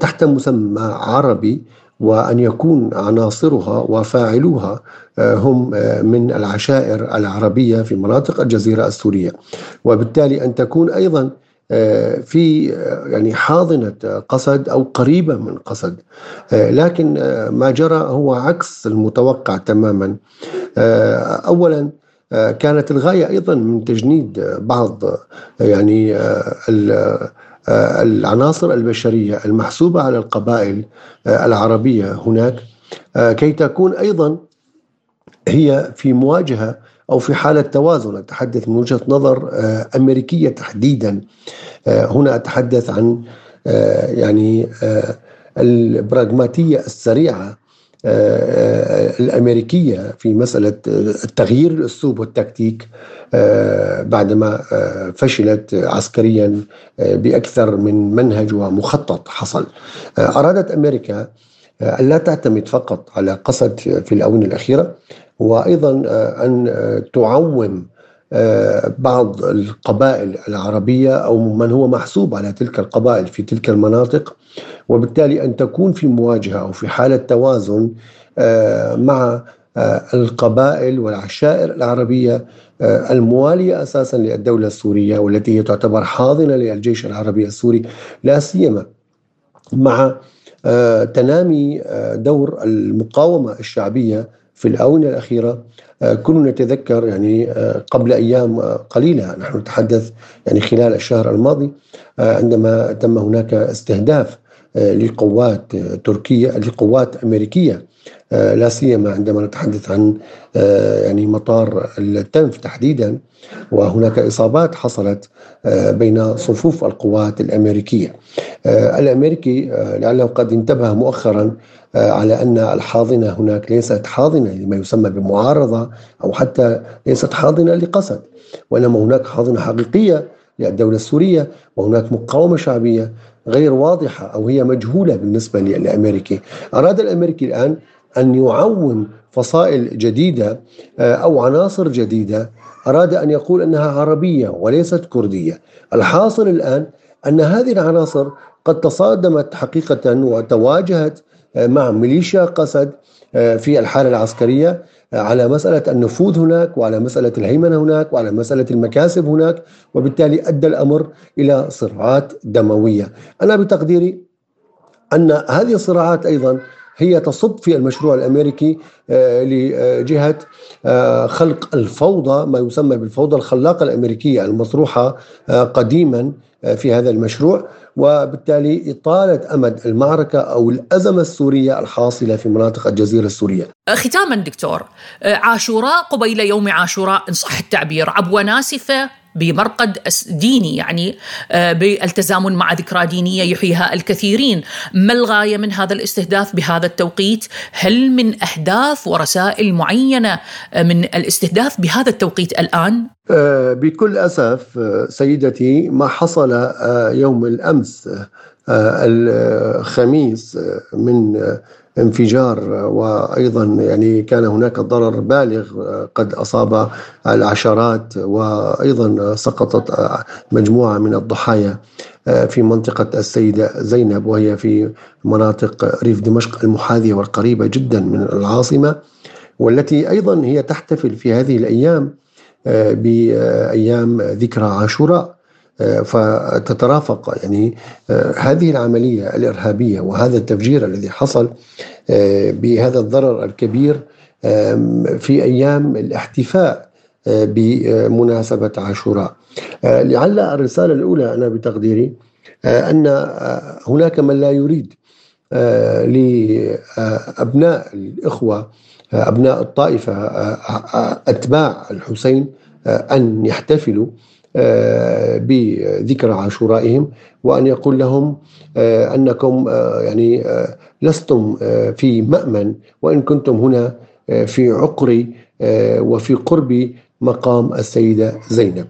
تحت مسمى عربي وأن يكون عناصرها وفاعلوها آه، هم آه، من العشائر العربية في مناطق الجزيرة السورية. وبالتالي أن تكون أيضا آه، في يعني حاضنة قصد أو قريبة من قصد. لكن ما جرى هو عكس المتوقع تماما. أولا كانت الغاية أيضا من تجنيد بعض يعني العناصر البشرية المحسوبة على القبائل العربية هناك كي تكون أيضا هي في مواجهة أو في حالة توازن. أتحدث من وجهة نظر أمريكية تحديدا. هنا أتحدث عن يعني البراغماتية السريعة آه، الأمريكية في مسألة تغيير الأسلوب والتكتيك آه، بعدما آه، فشلت عسكريا بأكثر من منهج ومخطط حصل. أرادت أمريكا ان لا تعتمد فقط على قسد في الآونة الأخيرة وأيضا أن تعوم بعض القبائل العربية أو من هو محسوب على تلك القبائل في تلك المناطق وبالتالي أن تكون في مواجهة أو في حالة توازن آه، مع آه، القبائل والعشائر العربية آه، الموالية أساسا للدولة السورية والتي هي تعتبر حاضنة للجيش العربي السوري لا سيما مع تنامي دور المقاومة الشعبية في الآونة الأخيرة كلنا نتذكر يعني قبل أيام قليلة نحن نتحدث يعني خلال الشهر الماضي عندما تم هناك استهداف آه، لقوات آه، تركية لقوات أمريكية آه، لا سيما عندما نتحدث عن يعني مطار التنف تحديدا وهناك إصابات حصلت بين صفوف القوات الأمريكية. الأمريكي لعله قد انتبه مؤخرا على أن الحاضنة هناك ليست حاضنة لما يسمى بمعارضة أو حتى ليست حاضنة لقسد وإنما هناك حاضنة حقيقية للدولة السورية وهناك مقاومة شعبية غير واضحة أو هي مجهولة بالنسبة للأمريكي أراد الأمريكي الآن أن يعوم فصائل جديدة آه، أو عناصر جديدة. أراد أن يقول أنها عربية وليست كردية. الحاصل الآن أن هذه العناصر قد تصادمت حقيقة وتواجهت آه، مع ميليشيا قسد آه، في الحالة العسكرية على مسألة النفوذ هناك وعلى مسألة الهيمنة هناك وعلى مسألة المكاسب هناك وبالتالي أدى الأمر إلى صراعات دموية. أنا بتقديري أن هذه الصراعات أيضا هي تصب في المشروع الأمريكي آه، لجهة آه، خلق الفوضى ما يسمى بالفوضى الخلاقة الأمريكية المطروحة آه، قديما في هذا المشروع. وبالتالي إطالة أمد المعركة أو الأزمة السورية الحاصلة في مناطق الجزيرة السورية. ختاما دكتور عاشوراء قبيل يوم عاشوراء إن صح التعبير عبوة ناسفة؟ بمرقد ديني يعني آه، بالتزامن مع ذكرى دينية يحييها الكثيرين، ما الغاية من هذا الاستهداف بهذا التوقيت؟ هل من أهداف ورسائل معينة آه، من الاستهداف بهذا التوقيت الآن؟ آه، بكل أسف سيدتي ما حصل يوم الأمس الخميس من انفجار وأيضا يعني كان هناك ضرر بالغ قد أصاب العشرات وأيضا سقطت مجموعة من الضحايا في منطقة السيدة زينب وهي في مناطق ريف دمشق المحاذية والقريبة جدا من العاصمة والتي أيضا هي تحتفل في هذه الأيام بأيام ذكرى عاشوراء. فتترافق. يعني آه، هذه العملية الإرهابية وهذا التفجير الذي حصل آه، بهذا الضرر الكبير في أيام الاحتفاء آه، بمناسبة عاشوراء. لعل الرسالة الأولى أنا بتقديري أن هناك من لا يريد لأبناء الإخوة أبناء الطائفة أتباع الحسين أن يحتفلوا. بذكرى عاشورائهم وأن يقول لهم آه، أنكم آه، يعني لستم في مأمن وإن كنتم هنا في عقر وفي قرب مقام السيدة زينب.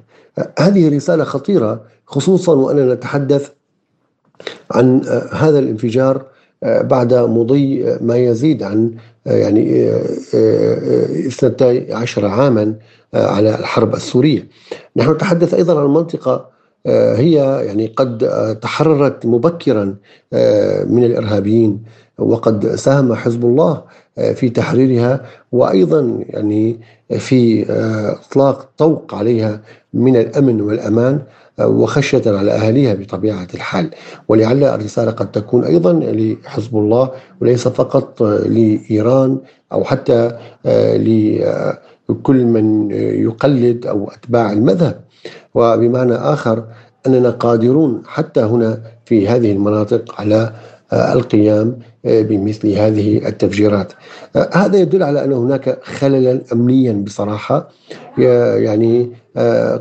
هذه رسالة خطيرة خصوصا وأننا نتحدث عن هذا الانفجار بعد مضي ما يزيد عن يعني 12 عاما على الحرب السورية. نحن نتحدث أيضا عن منطقة آه، هي يعني قد آه، تحررت مبكرا آه، من الإرهابيين وقد ساهم حزب الله في تحريرها وأيضا يعني في إطلاق طوق عليها من الأمن والأمان وخشية على أهاليها بطبيعة الحال. ولعل الرسالة قد تكون أيضا لحزب الله وليس فقط لإيران أو حتى لكل من يقلد أو أتباع المذهب. وبمعنى آخر أننا قادرون حتى هنا في هذه المناطق على القيام بمثل هذه التفجيرات. هذا يدل على أن هناك خللا امنيا بصراحة. يعني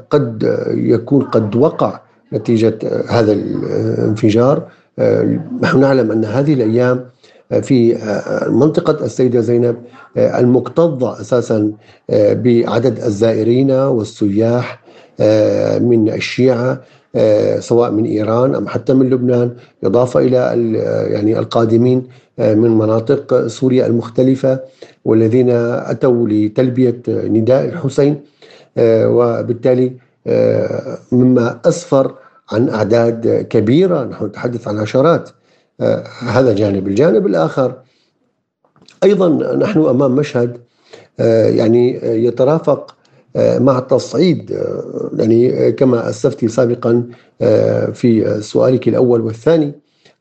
قد يكون قد وقع نتيجة هذا الانفجار. نحن نعلم أن هذه الأيام في منطقة السيدة زينب المكتظة أساسا بعدد الزائرين والسياح من الشيعة. سواء من إيران أم حتى من لبنان إضافة إلى يعني القادمين من مناطق سوريا المختلفة والذين أتوا لتلبية نداء الحسين وبالتالي مما أسفر عن أعداد كبيرة نحن نتحدث عن عشرات هذا جانب. الجانب الآخر أيضا نحن أمام مشهد يعني يترافق مع التصعيد يعني كما اسلفت سابقا في سؤالك الأول والثاني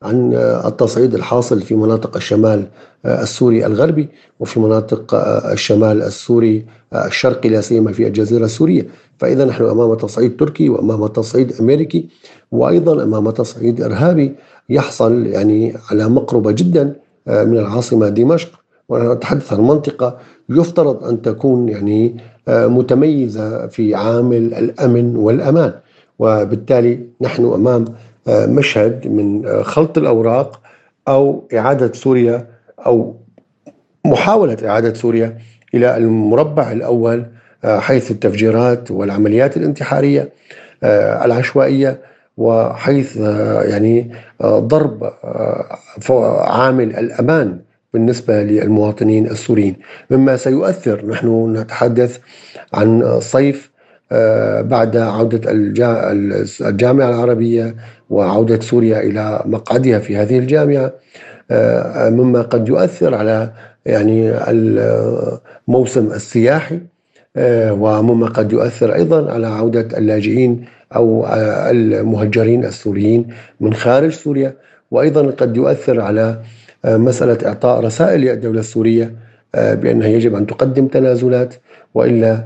عن التصعيد الحاصل في مناطق الشمال السوري الغربي وفي مناطق الشمال السوري الشرقي لا سيما في الجزيرة السورية، فإذا نحن أمام تصعيد تركي وأمام تصعيد أمريكي وأيضا أمام تصعيد إرهابي يحصل يعني على مقربة جدا من العاصمة دمشق. ونتحدث عن منطقة يفترض أن تكون يعني متميزة في عامل الأمن والأمان. وبالتالي نحن أمام مشهد من خلط الأوراق أو إعادة سوريا أو محاولة إعادة سوريا إلى المربع الأول حيث التفجيرات والعمليات الانتحارية العشوائية وحيث يعني ضرب عامل الأمان بالنسبة للمواطنين السوريين. مما سيؤثر نحن نتحدث عن صيف بعد عودة الجامعة العربية وعودة سوريا إلى مقعدها في هذه الجامعة مما قد يؤثر على يعني الموسم السياحي ومما قد يؤثر أيضا على عودة اللاجئين أو المهجرين السوريين من خارج سوريا وأيضا قد يؤثر على مسألة إعطاء رسائل للدولة السورية بأنها يجب أن تقدم تنازلات وإلا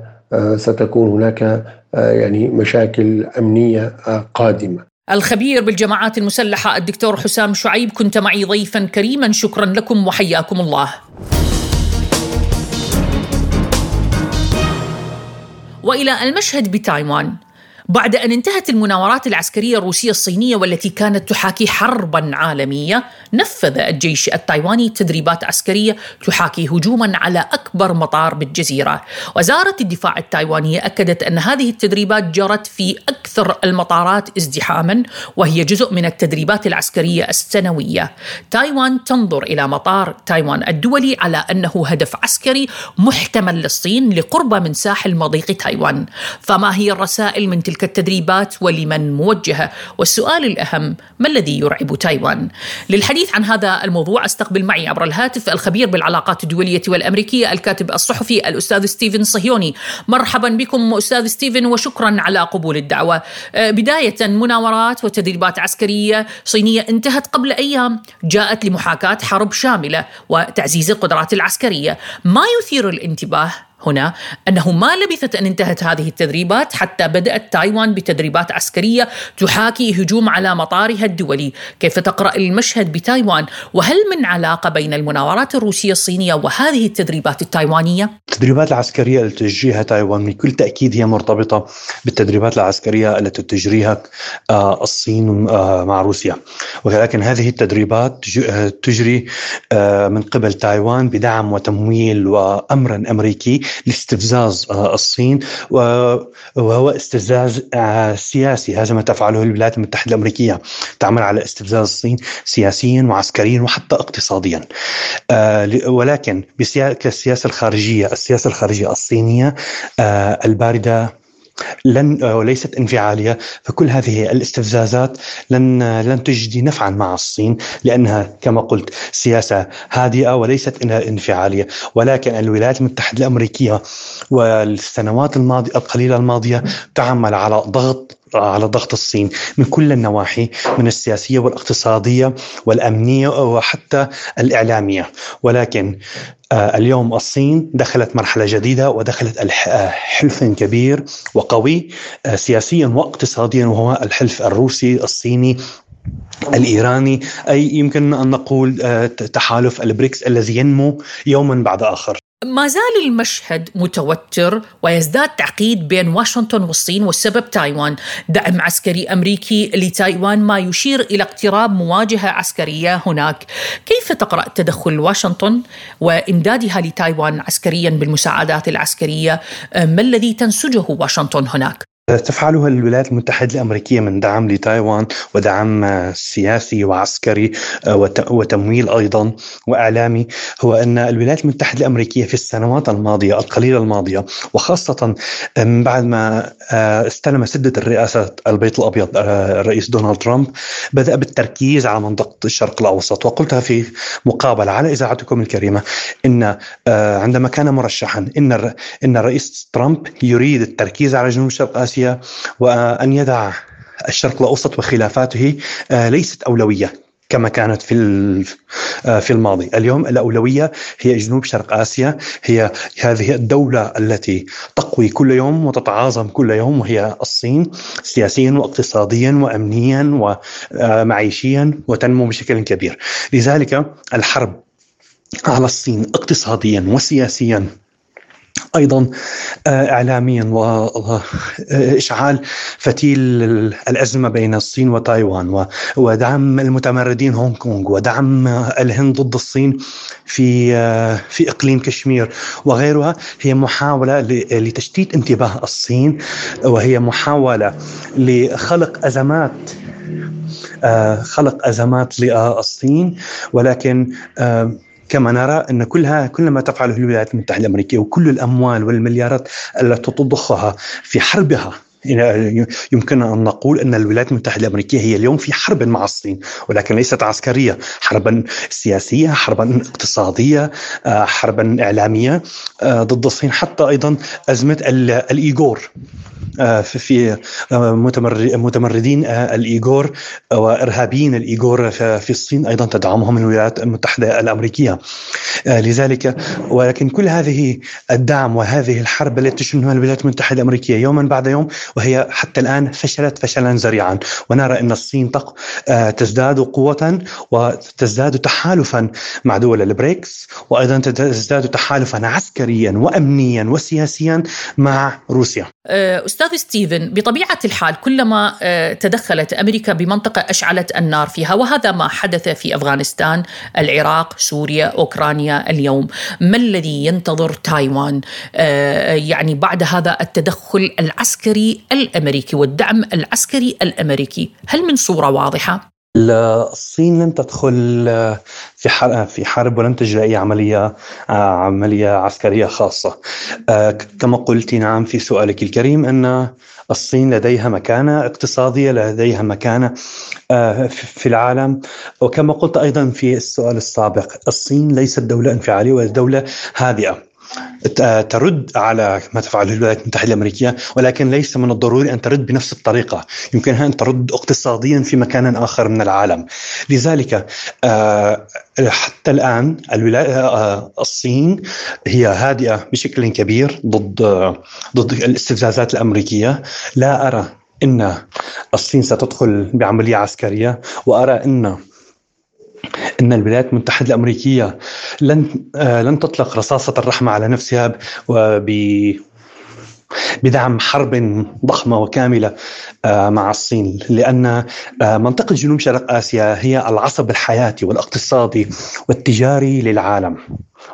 ستكون هناك يعني مشاكل أمنية قادمة. الخبير بالجماعات المسلحة الدكتور حسام شعيب كنت معي ضيفا كريما شكرا لكم وحياكم الله. وإلى المشهد بتايوان. بعد أن انتهت المناورات العسكرية الروسية الصينية والتي كانت تحاكي حربا عالمية نفذ الجيش التايواني تدريبات عسكرية تحاكي هجوما على أكبر مطار بالجزيرة. وزارة الدفاع التايوانية أكدت أن هذه التدريبات جرت في أكثر المطارات ازدحاما وهي جزء من التدريبات العسكرية السنوية. تايوان تنظر إلى مطار تايوان الدولي على أنه هدف عسكري محتمل للصين لقرب من ساحل مضيق تايوان. فما هي الرسائل من تلك التدريبات ولمن موجهه والسؤال الأهم ما الذي يرعب تايوان؟ للحديث عن هذا الموضوع أستقبل معي عبر الهاتف الخبير بالعلاقات الدولية والأمريكية الكاتب الصحفي الأستاذ ستيفن صهيوني. مرحبا بكم أستاذ ستيفن وشكرا على قبول الدعوة. بداية مناورات وتدريبات عسكرية صينية انتهت قبل أيام جاءت لمحاكاة حرب شاملة وتعزيز القدرات العسكرية. ما يثير الانتباه؟ هنا أنه ما لبثت أن انتهت هذه التدريبات حتى بدأت تايوان بتدريبات عسكرية تحاكي هجوم على مطارها الدولي، كيف تقرأ المشهد بتايوان؟ وهل من علاقة بين المناورات الروسية الصينية وهذه التدريبات التايوانية؟ التدريبات العسكرية التي تجريها تايوان بكل تأكيد هي مرتبطة بالتدريبات العسكرية التي تجريها الصين مع روسيا، ولكن هذه التدريبات تجري من قبل تايوان بدعم وتمويل وأمر أمريكي لاستفزاز الصين وهو استفزاز سياسي. هذا ما تفعله الولايات المتحدة الأمريكية. تعمل على استفزاز الصين سياسيا وعسكريا وحتى اقتصاديا. ولكن كالسياسة الخارجية السياسة الخارجية الصينية الباردة لن وليست انفعالية فكل هذه الاستفزازات لن لن تجدي نفعا مع الصين لأنها كما قلت سياسة هادئة وليست انفعالية. ولكن الولايات المتحدة الأمريكية والسنوات الماضية القليلة الماضية تعمل على ضغط على ضغط الصين من كل النواحي من السياسية والاقتصادية والأمنية وحتى الإعلامية. ولكن آه، اليوم الصين دخلت مرحلة جديدة ودخلت آه، حلف كبير وقوي آه، سياسيا واقتصاديا وهو الحلف الروسي الصيني الإيراني. أي يمكن أن نقول تحالف البريكس الذي ينمو يوما بعد آخر. ما زال المشهد متوتر ويزداد تعقيد بين واشنطن والصين والسبب تايوان. دعم عسكري أمريكي لتايوان ما يشير إلى اقتراب مواجهة عسكرية هناك. كيف تقرأ تدخل واشنطن وإمدادها لتايوان عسكريا بالمساعدات العسكرية؟ ما الذي تنسجه واشنطن هناك؟ تفعلها الولايات المتحدة الأمريكية من دعم لتايوان ودعم سياسي وعسكري آه، وتمويل أيضا وإعلامي هو أن الولايات المتحدة الأمريكية في السنوات الماضية القليلة الماضية وخاصة آه، من بعد ما آه، استلم سدة الرئاسة البيت الأبيض الرئيس دونالد ترامب بدأ بالتركيز على منطقة الشرق الأوسط وقلتها في مقابلة على إذاعتكم الكريمة إن عندما كان مرشحا إن الرئيس ترامب يريد التركيز على جنوب شرق آسيا آسيا وأن يدع الشرق الأوسط وخلافاته آه، ليست أولوية كما كانت في آه، في الماضي، اليوم الأولوية هي جنوب شرق آسيا، هي هذه الدولة التي تقوي كل يوم وتتعاظم كل يوم وهي الصين سياسيا واقتصاديا وامنيا ومعيشيا وتنمو بشكل كبير، لذلك الحرب على الصين اقتصاديا وسياسيا أيضا آه، اعلاميا واشعال فتيل الأزمة بين الصين وتايوان ودعم المتمردين هونغ كونغ ودعم الهند ضد الصين في آه، في إقليم كشمير وغيرها. هي محاولة لتشتيت انتباه الصين وهي محاولة لخلق أزمات آه، خلق أزمات للصين ولكن كما نرى أن كلها كل ما تفعله الولايات المتحدة الأمريكية وكل الأموال والمليارات التي تضخها في حربها يمكن أن نقول أن الولايات المتحدة الأمريكية هي اليوم في حرب مع الصين ولكن ليست عسكرية، حربا سياسية، حربا اقتصادية، آه، حربا إعلامية آه، ضد الصين حتى أيضا أزمة الإيغور آه، في متمردين الإيغور وإرهابيين الإيغور في الصين أيضا تدعمهم الولايات المتحدة الأمريكية. لذلك ولكن كل هذه الدعم وهذه الحرب التي تشنها الولايات المتحدة الأمريكية يوما بعد يوم وهي حتى الآن فشلت فشلا ذريعا. ونرى أن الصين آه، تزداد قوة وتزداد تحالفا مع دول البريكس وأيضا تزداد تحالفا عسكريا وأمنيا وسياسيا مع روسيا. آه، أستاذ ستيفن بطبيعة الحال كلما آه، تدخلت أمريكا بمنطقة أشعلت النار فيها وهذا ما حدث في أفغانستان العراق سوريا أوكرانيا اليوم. ما الذي ينتظر تايوان؟ يعني بعد هذا التدخل العسكري الأمريكي والدعم العسكري الأمريكي، هل من صورة واضحة؟ الصين لن تدخل في حرب في حرب ولن تجري أي عملية عملية عسكرية خاصة. كما قلت نعم في سؤالك الكريم أن الصين لديها مكانة اقتصادية لديها مكانة في العالم وكما قلت أيضا في السؤال السابق الصين ليست دولة انفعالية ودوله هادئة ترد على ما تفعله الولايات المتحدة الأمريكية ولكن ليس من الضروري أن ترد بنفس الطريقة. يمكنها أن ترد اقتصاديا في مكان آخر من العالم. لذلك آه، حتى الآن آه، الصين هي هادئة بشكل كبير ضد ضد الاستفزازات الأمريكية. لا أرى إن الصين ستدخل بعملية عسكرية وأرى إن إن الولايات المتحدة الأمريكية لن آه، لن تطلق رصاصة الرحمة على نفسها بدعم حرب ضخمة وكاملة آه، مع الصين لأن آه، منطقة جنوب شرق آسيا هي العصب الحياتي والاقتصادي والتجاري للعالم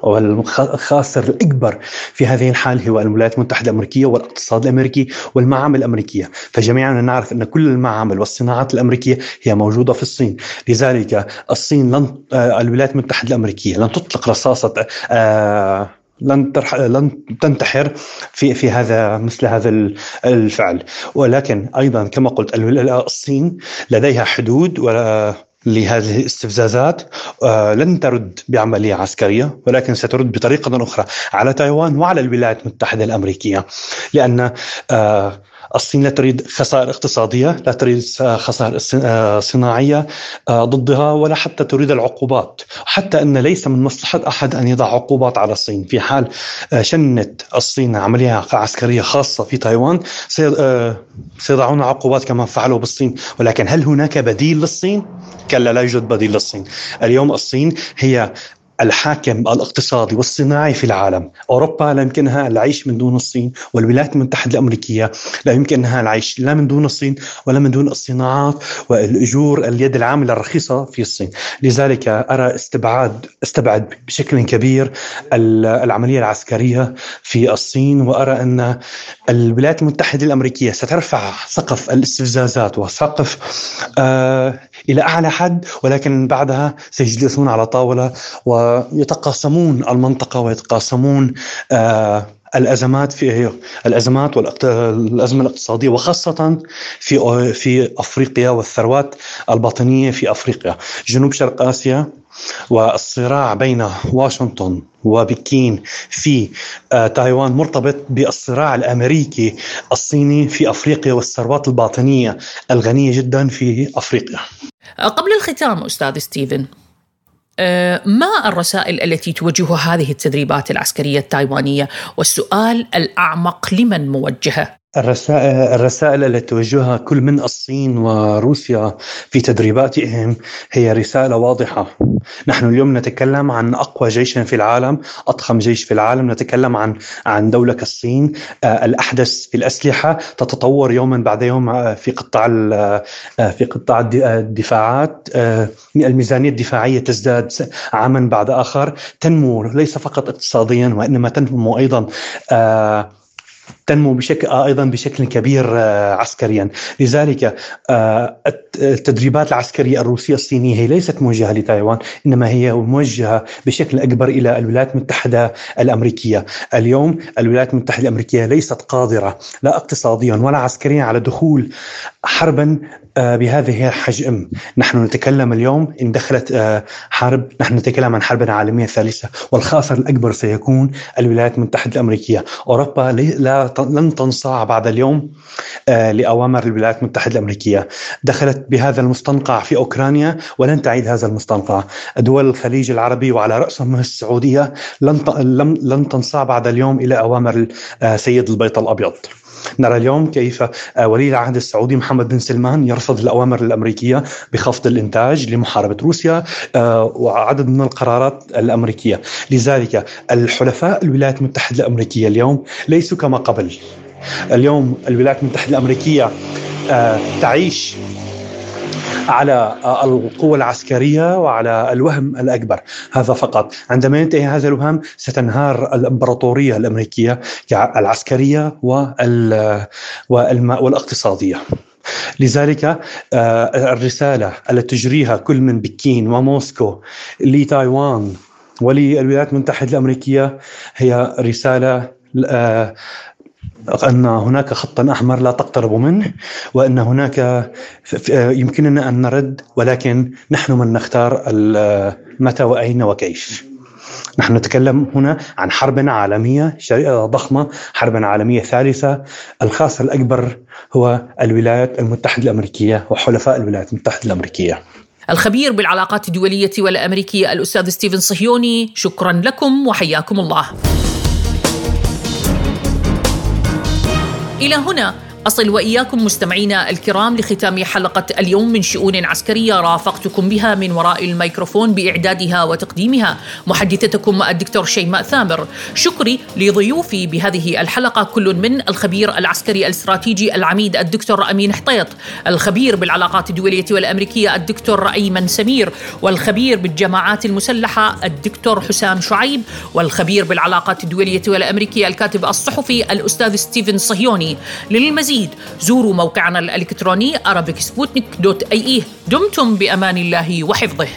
والخاسر الأكبر في هذه الحال هو الولايات المتحدة الأمريكية والاقتصاد الأمريكي والمعامل الأمريكية، فجميعنا نعرف أن كل المعامل والصناعات الأمريكية هي موجودة في الصين، لذلك الصين لن آه، الولايات المتحدة الأمريكية لن تطلق رصاصة لن ترح... لن تنتحر في في هذا مثل هذا الفعل. ولكن أيضا كما قلت الصين لديها حدود ولا لهذه الاستفزازات آه، لن ترد بعملية عسكرية ولكن سترد بطريقة أخرى على تايوان وعلى الولايات المتحدة الأمريكية. لأن آه، الصين لا تريد خسائر اقتصادية لا تريد خسائر آه، صناعية آه، ضدها ولا حتى تريد العقوبات. حتى أن ليس من مصلحة أحد أن يضع عقوبات على الصين. في حال آه، شنت الصين عملية عسكرية خاصة في تايوان سيضعون عقوبات كما فعلوا بالصين. ولكن هل هناك بديل للصين؟ كلا لا يوجد بديل للصين. اليوم الصين هي الحاكم الاقتصادي والصناعي في العالم. أوروبا لا يمكنها العيش من دون الصين والولايات المتحدة الأمريكية لا يمكنها العيش لا من دون الصين ولا من دون الصناعات والأجور اليد العاملة الرخيصة في الصين. لذلك أرى استبعاد استبعد بشكل كبير العملية العسكرية في الصين وأرى أن الولايات المتحدة الأمريكية سترفع سقف الاستفزازات وسقف آه إلى أعلى حد ولكن بعدها سيجلسون على طاولة ويتقاسمون المنطقة ويتقاسمون آه الأزمات في الأزمات والازمه الاقتصادية وخاصة في في أفريقيا والثروات الباطنية في أفريقيا، جنوب شرق آسيا والصراع بين واشنطن وبكين في آه، تايوان مرتبط بالصراع الأمريكي الصيني في أفريقيا والثروات الباطنية الغنية جدا في أفريقيا. قبل الختام أستاذ ستيفن آه، ما الرسائل التي توجهها هذه التدريبات العسكرية التايوانية؟ والسؤال الأعمق لمن موجهة؟ الرسائل الرسائل التي توجهها كل من الصين وروسيا في تدريباتهم هي رسالة واضحة. نحن اليوم نتكلم عن أقوى جيش في العالم، أضخم جيش في العالم، نتكلم عن عن دولة كالصين. آه، الأحدث في الأسلحة تتطور يوما بعد يوم آه، في قطاع آه، في قطاع الدفاعات، الميزانية الدفاعية تزداد عاما بعد آخر، تنمو ليس فقط اقتصاديا وإنما تنمو أيضا. تنمو بشكل آه، أيضا بشكل كبير آه، عسكريا، لذلك آه، التدريبات العسكرية الروسية الصينية هي ليست موجهة لتايوان إنما هي موجهة بشكل أكبر إلى الولايات المتحدة الأمريكية، اليوم الولايات المتحدة الأمريكية ليست قادرة لا اقتصاديا ولا عسكريا على دخول حربا بهذه الحجم. نحن نتكلم اليوم إن دخلت حرب نحن نتكلم عن حرب عالمية ثالثة والخاسر الأكبر سيكون الولايات المتحدة الأمريكية. أوروبا لا لن تنصاع بعد اليوم آه، لأوامر الولايات المتحدة الأمريكية. دخلت بهذا المستنقع في أوكرانيا ولن تعيد هذا المستنقع. دول الخليج العربي وعلى رأسهم السعودية لن لن تنصاع بعد اليوم إلى أوامر آه، سيد البيت الأبيض. نرى اليوم كيف آه، ولي العهد السعودي محمد بن سلمان يرفض الأوامر الأمريكية بخفض الإنتاج لمحاربة روسيا وعدد من القرارات الأمريكية. لذلك الحلفاء الولايات المتحدة الأمريكية اليوم ليسوا كما قبل. اليوم الولايات المتحدة الأمريكية آه، تعيش على القوة العسكرية وعلى الوهم الأكبر. هذا فقط. عندما ينتهي هذا الوهم ستنهار الإمبراطورية الأمريكية العسكرية والاقتصادية. لذلك آه، الرسالة التي تجريها كل من بكين وموسكو لتايوان وللولايات المتحدة الأمريكية هي رسالة آه، أن هناك خطا أحمر لا تقترب منه وأن هناك يمكننا أن نرد ولكن نحن من نختار متى وأين وكيف. نحن نتكلم هنا عن حرب عالمية ضخمة حرب عالمية ثالثة. الخاسر الأكبر هو الولايات المتحدة الأمريكية وحلفاء الولايات المتحدة الأمريكية. الخبير بالعلاقات الدولية والأمريكية الأستاذ ستيفن صهيوني شكرا لكم وحياكم الله. إلى هنا. أصل وإياكم مستمعينا الكرام لختام حلقة اليوم من شؤون عسكرية رافقتكم بها من وراء الميكروفون بإعدادها وتقديمها محدثتكم الدكتور شيماء ثامر. شكري لضيوفي بهذه الحلقة كل من الخبير العسكري الاستراتيجي العميد الدكتور أمين حطيط الخبير بالعلاقات الدولية والأمريكية الدكتور أيمن سمير والخبير بالجماعات المسلحة الدكتور حسام شعيب والخبير بالعلاقات الدولية والأمريكية الكاتب الصحفي الأستاذ ستيفن صهيوني. للمزيد المزيد زوروا موقعنا الإلكتروني arabicsputnik.ae دمتم بأمان الله وحفظه.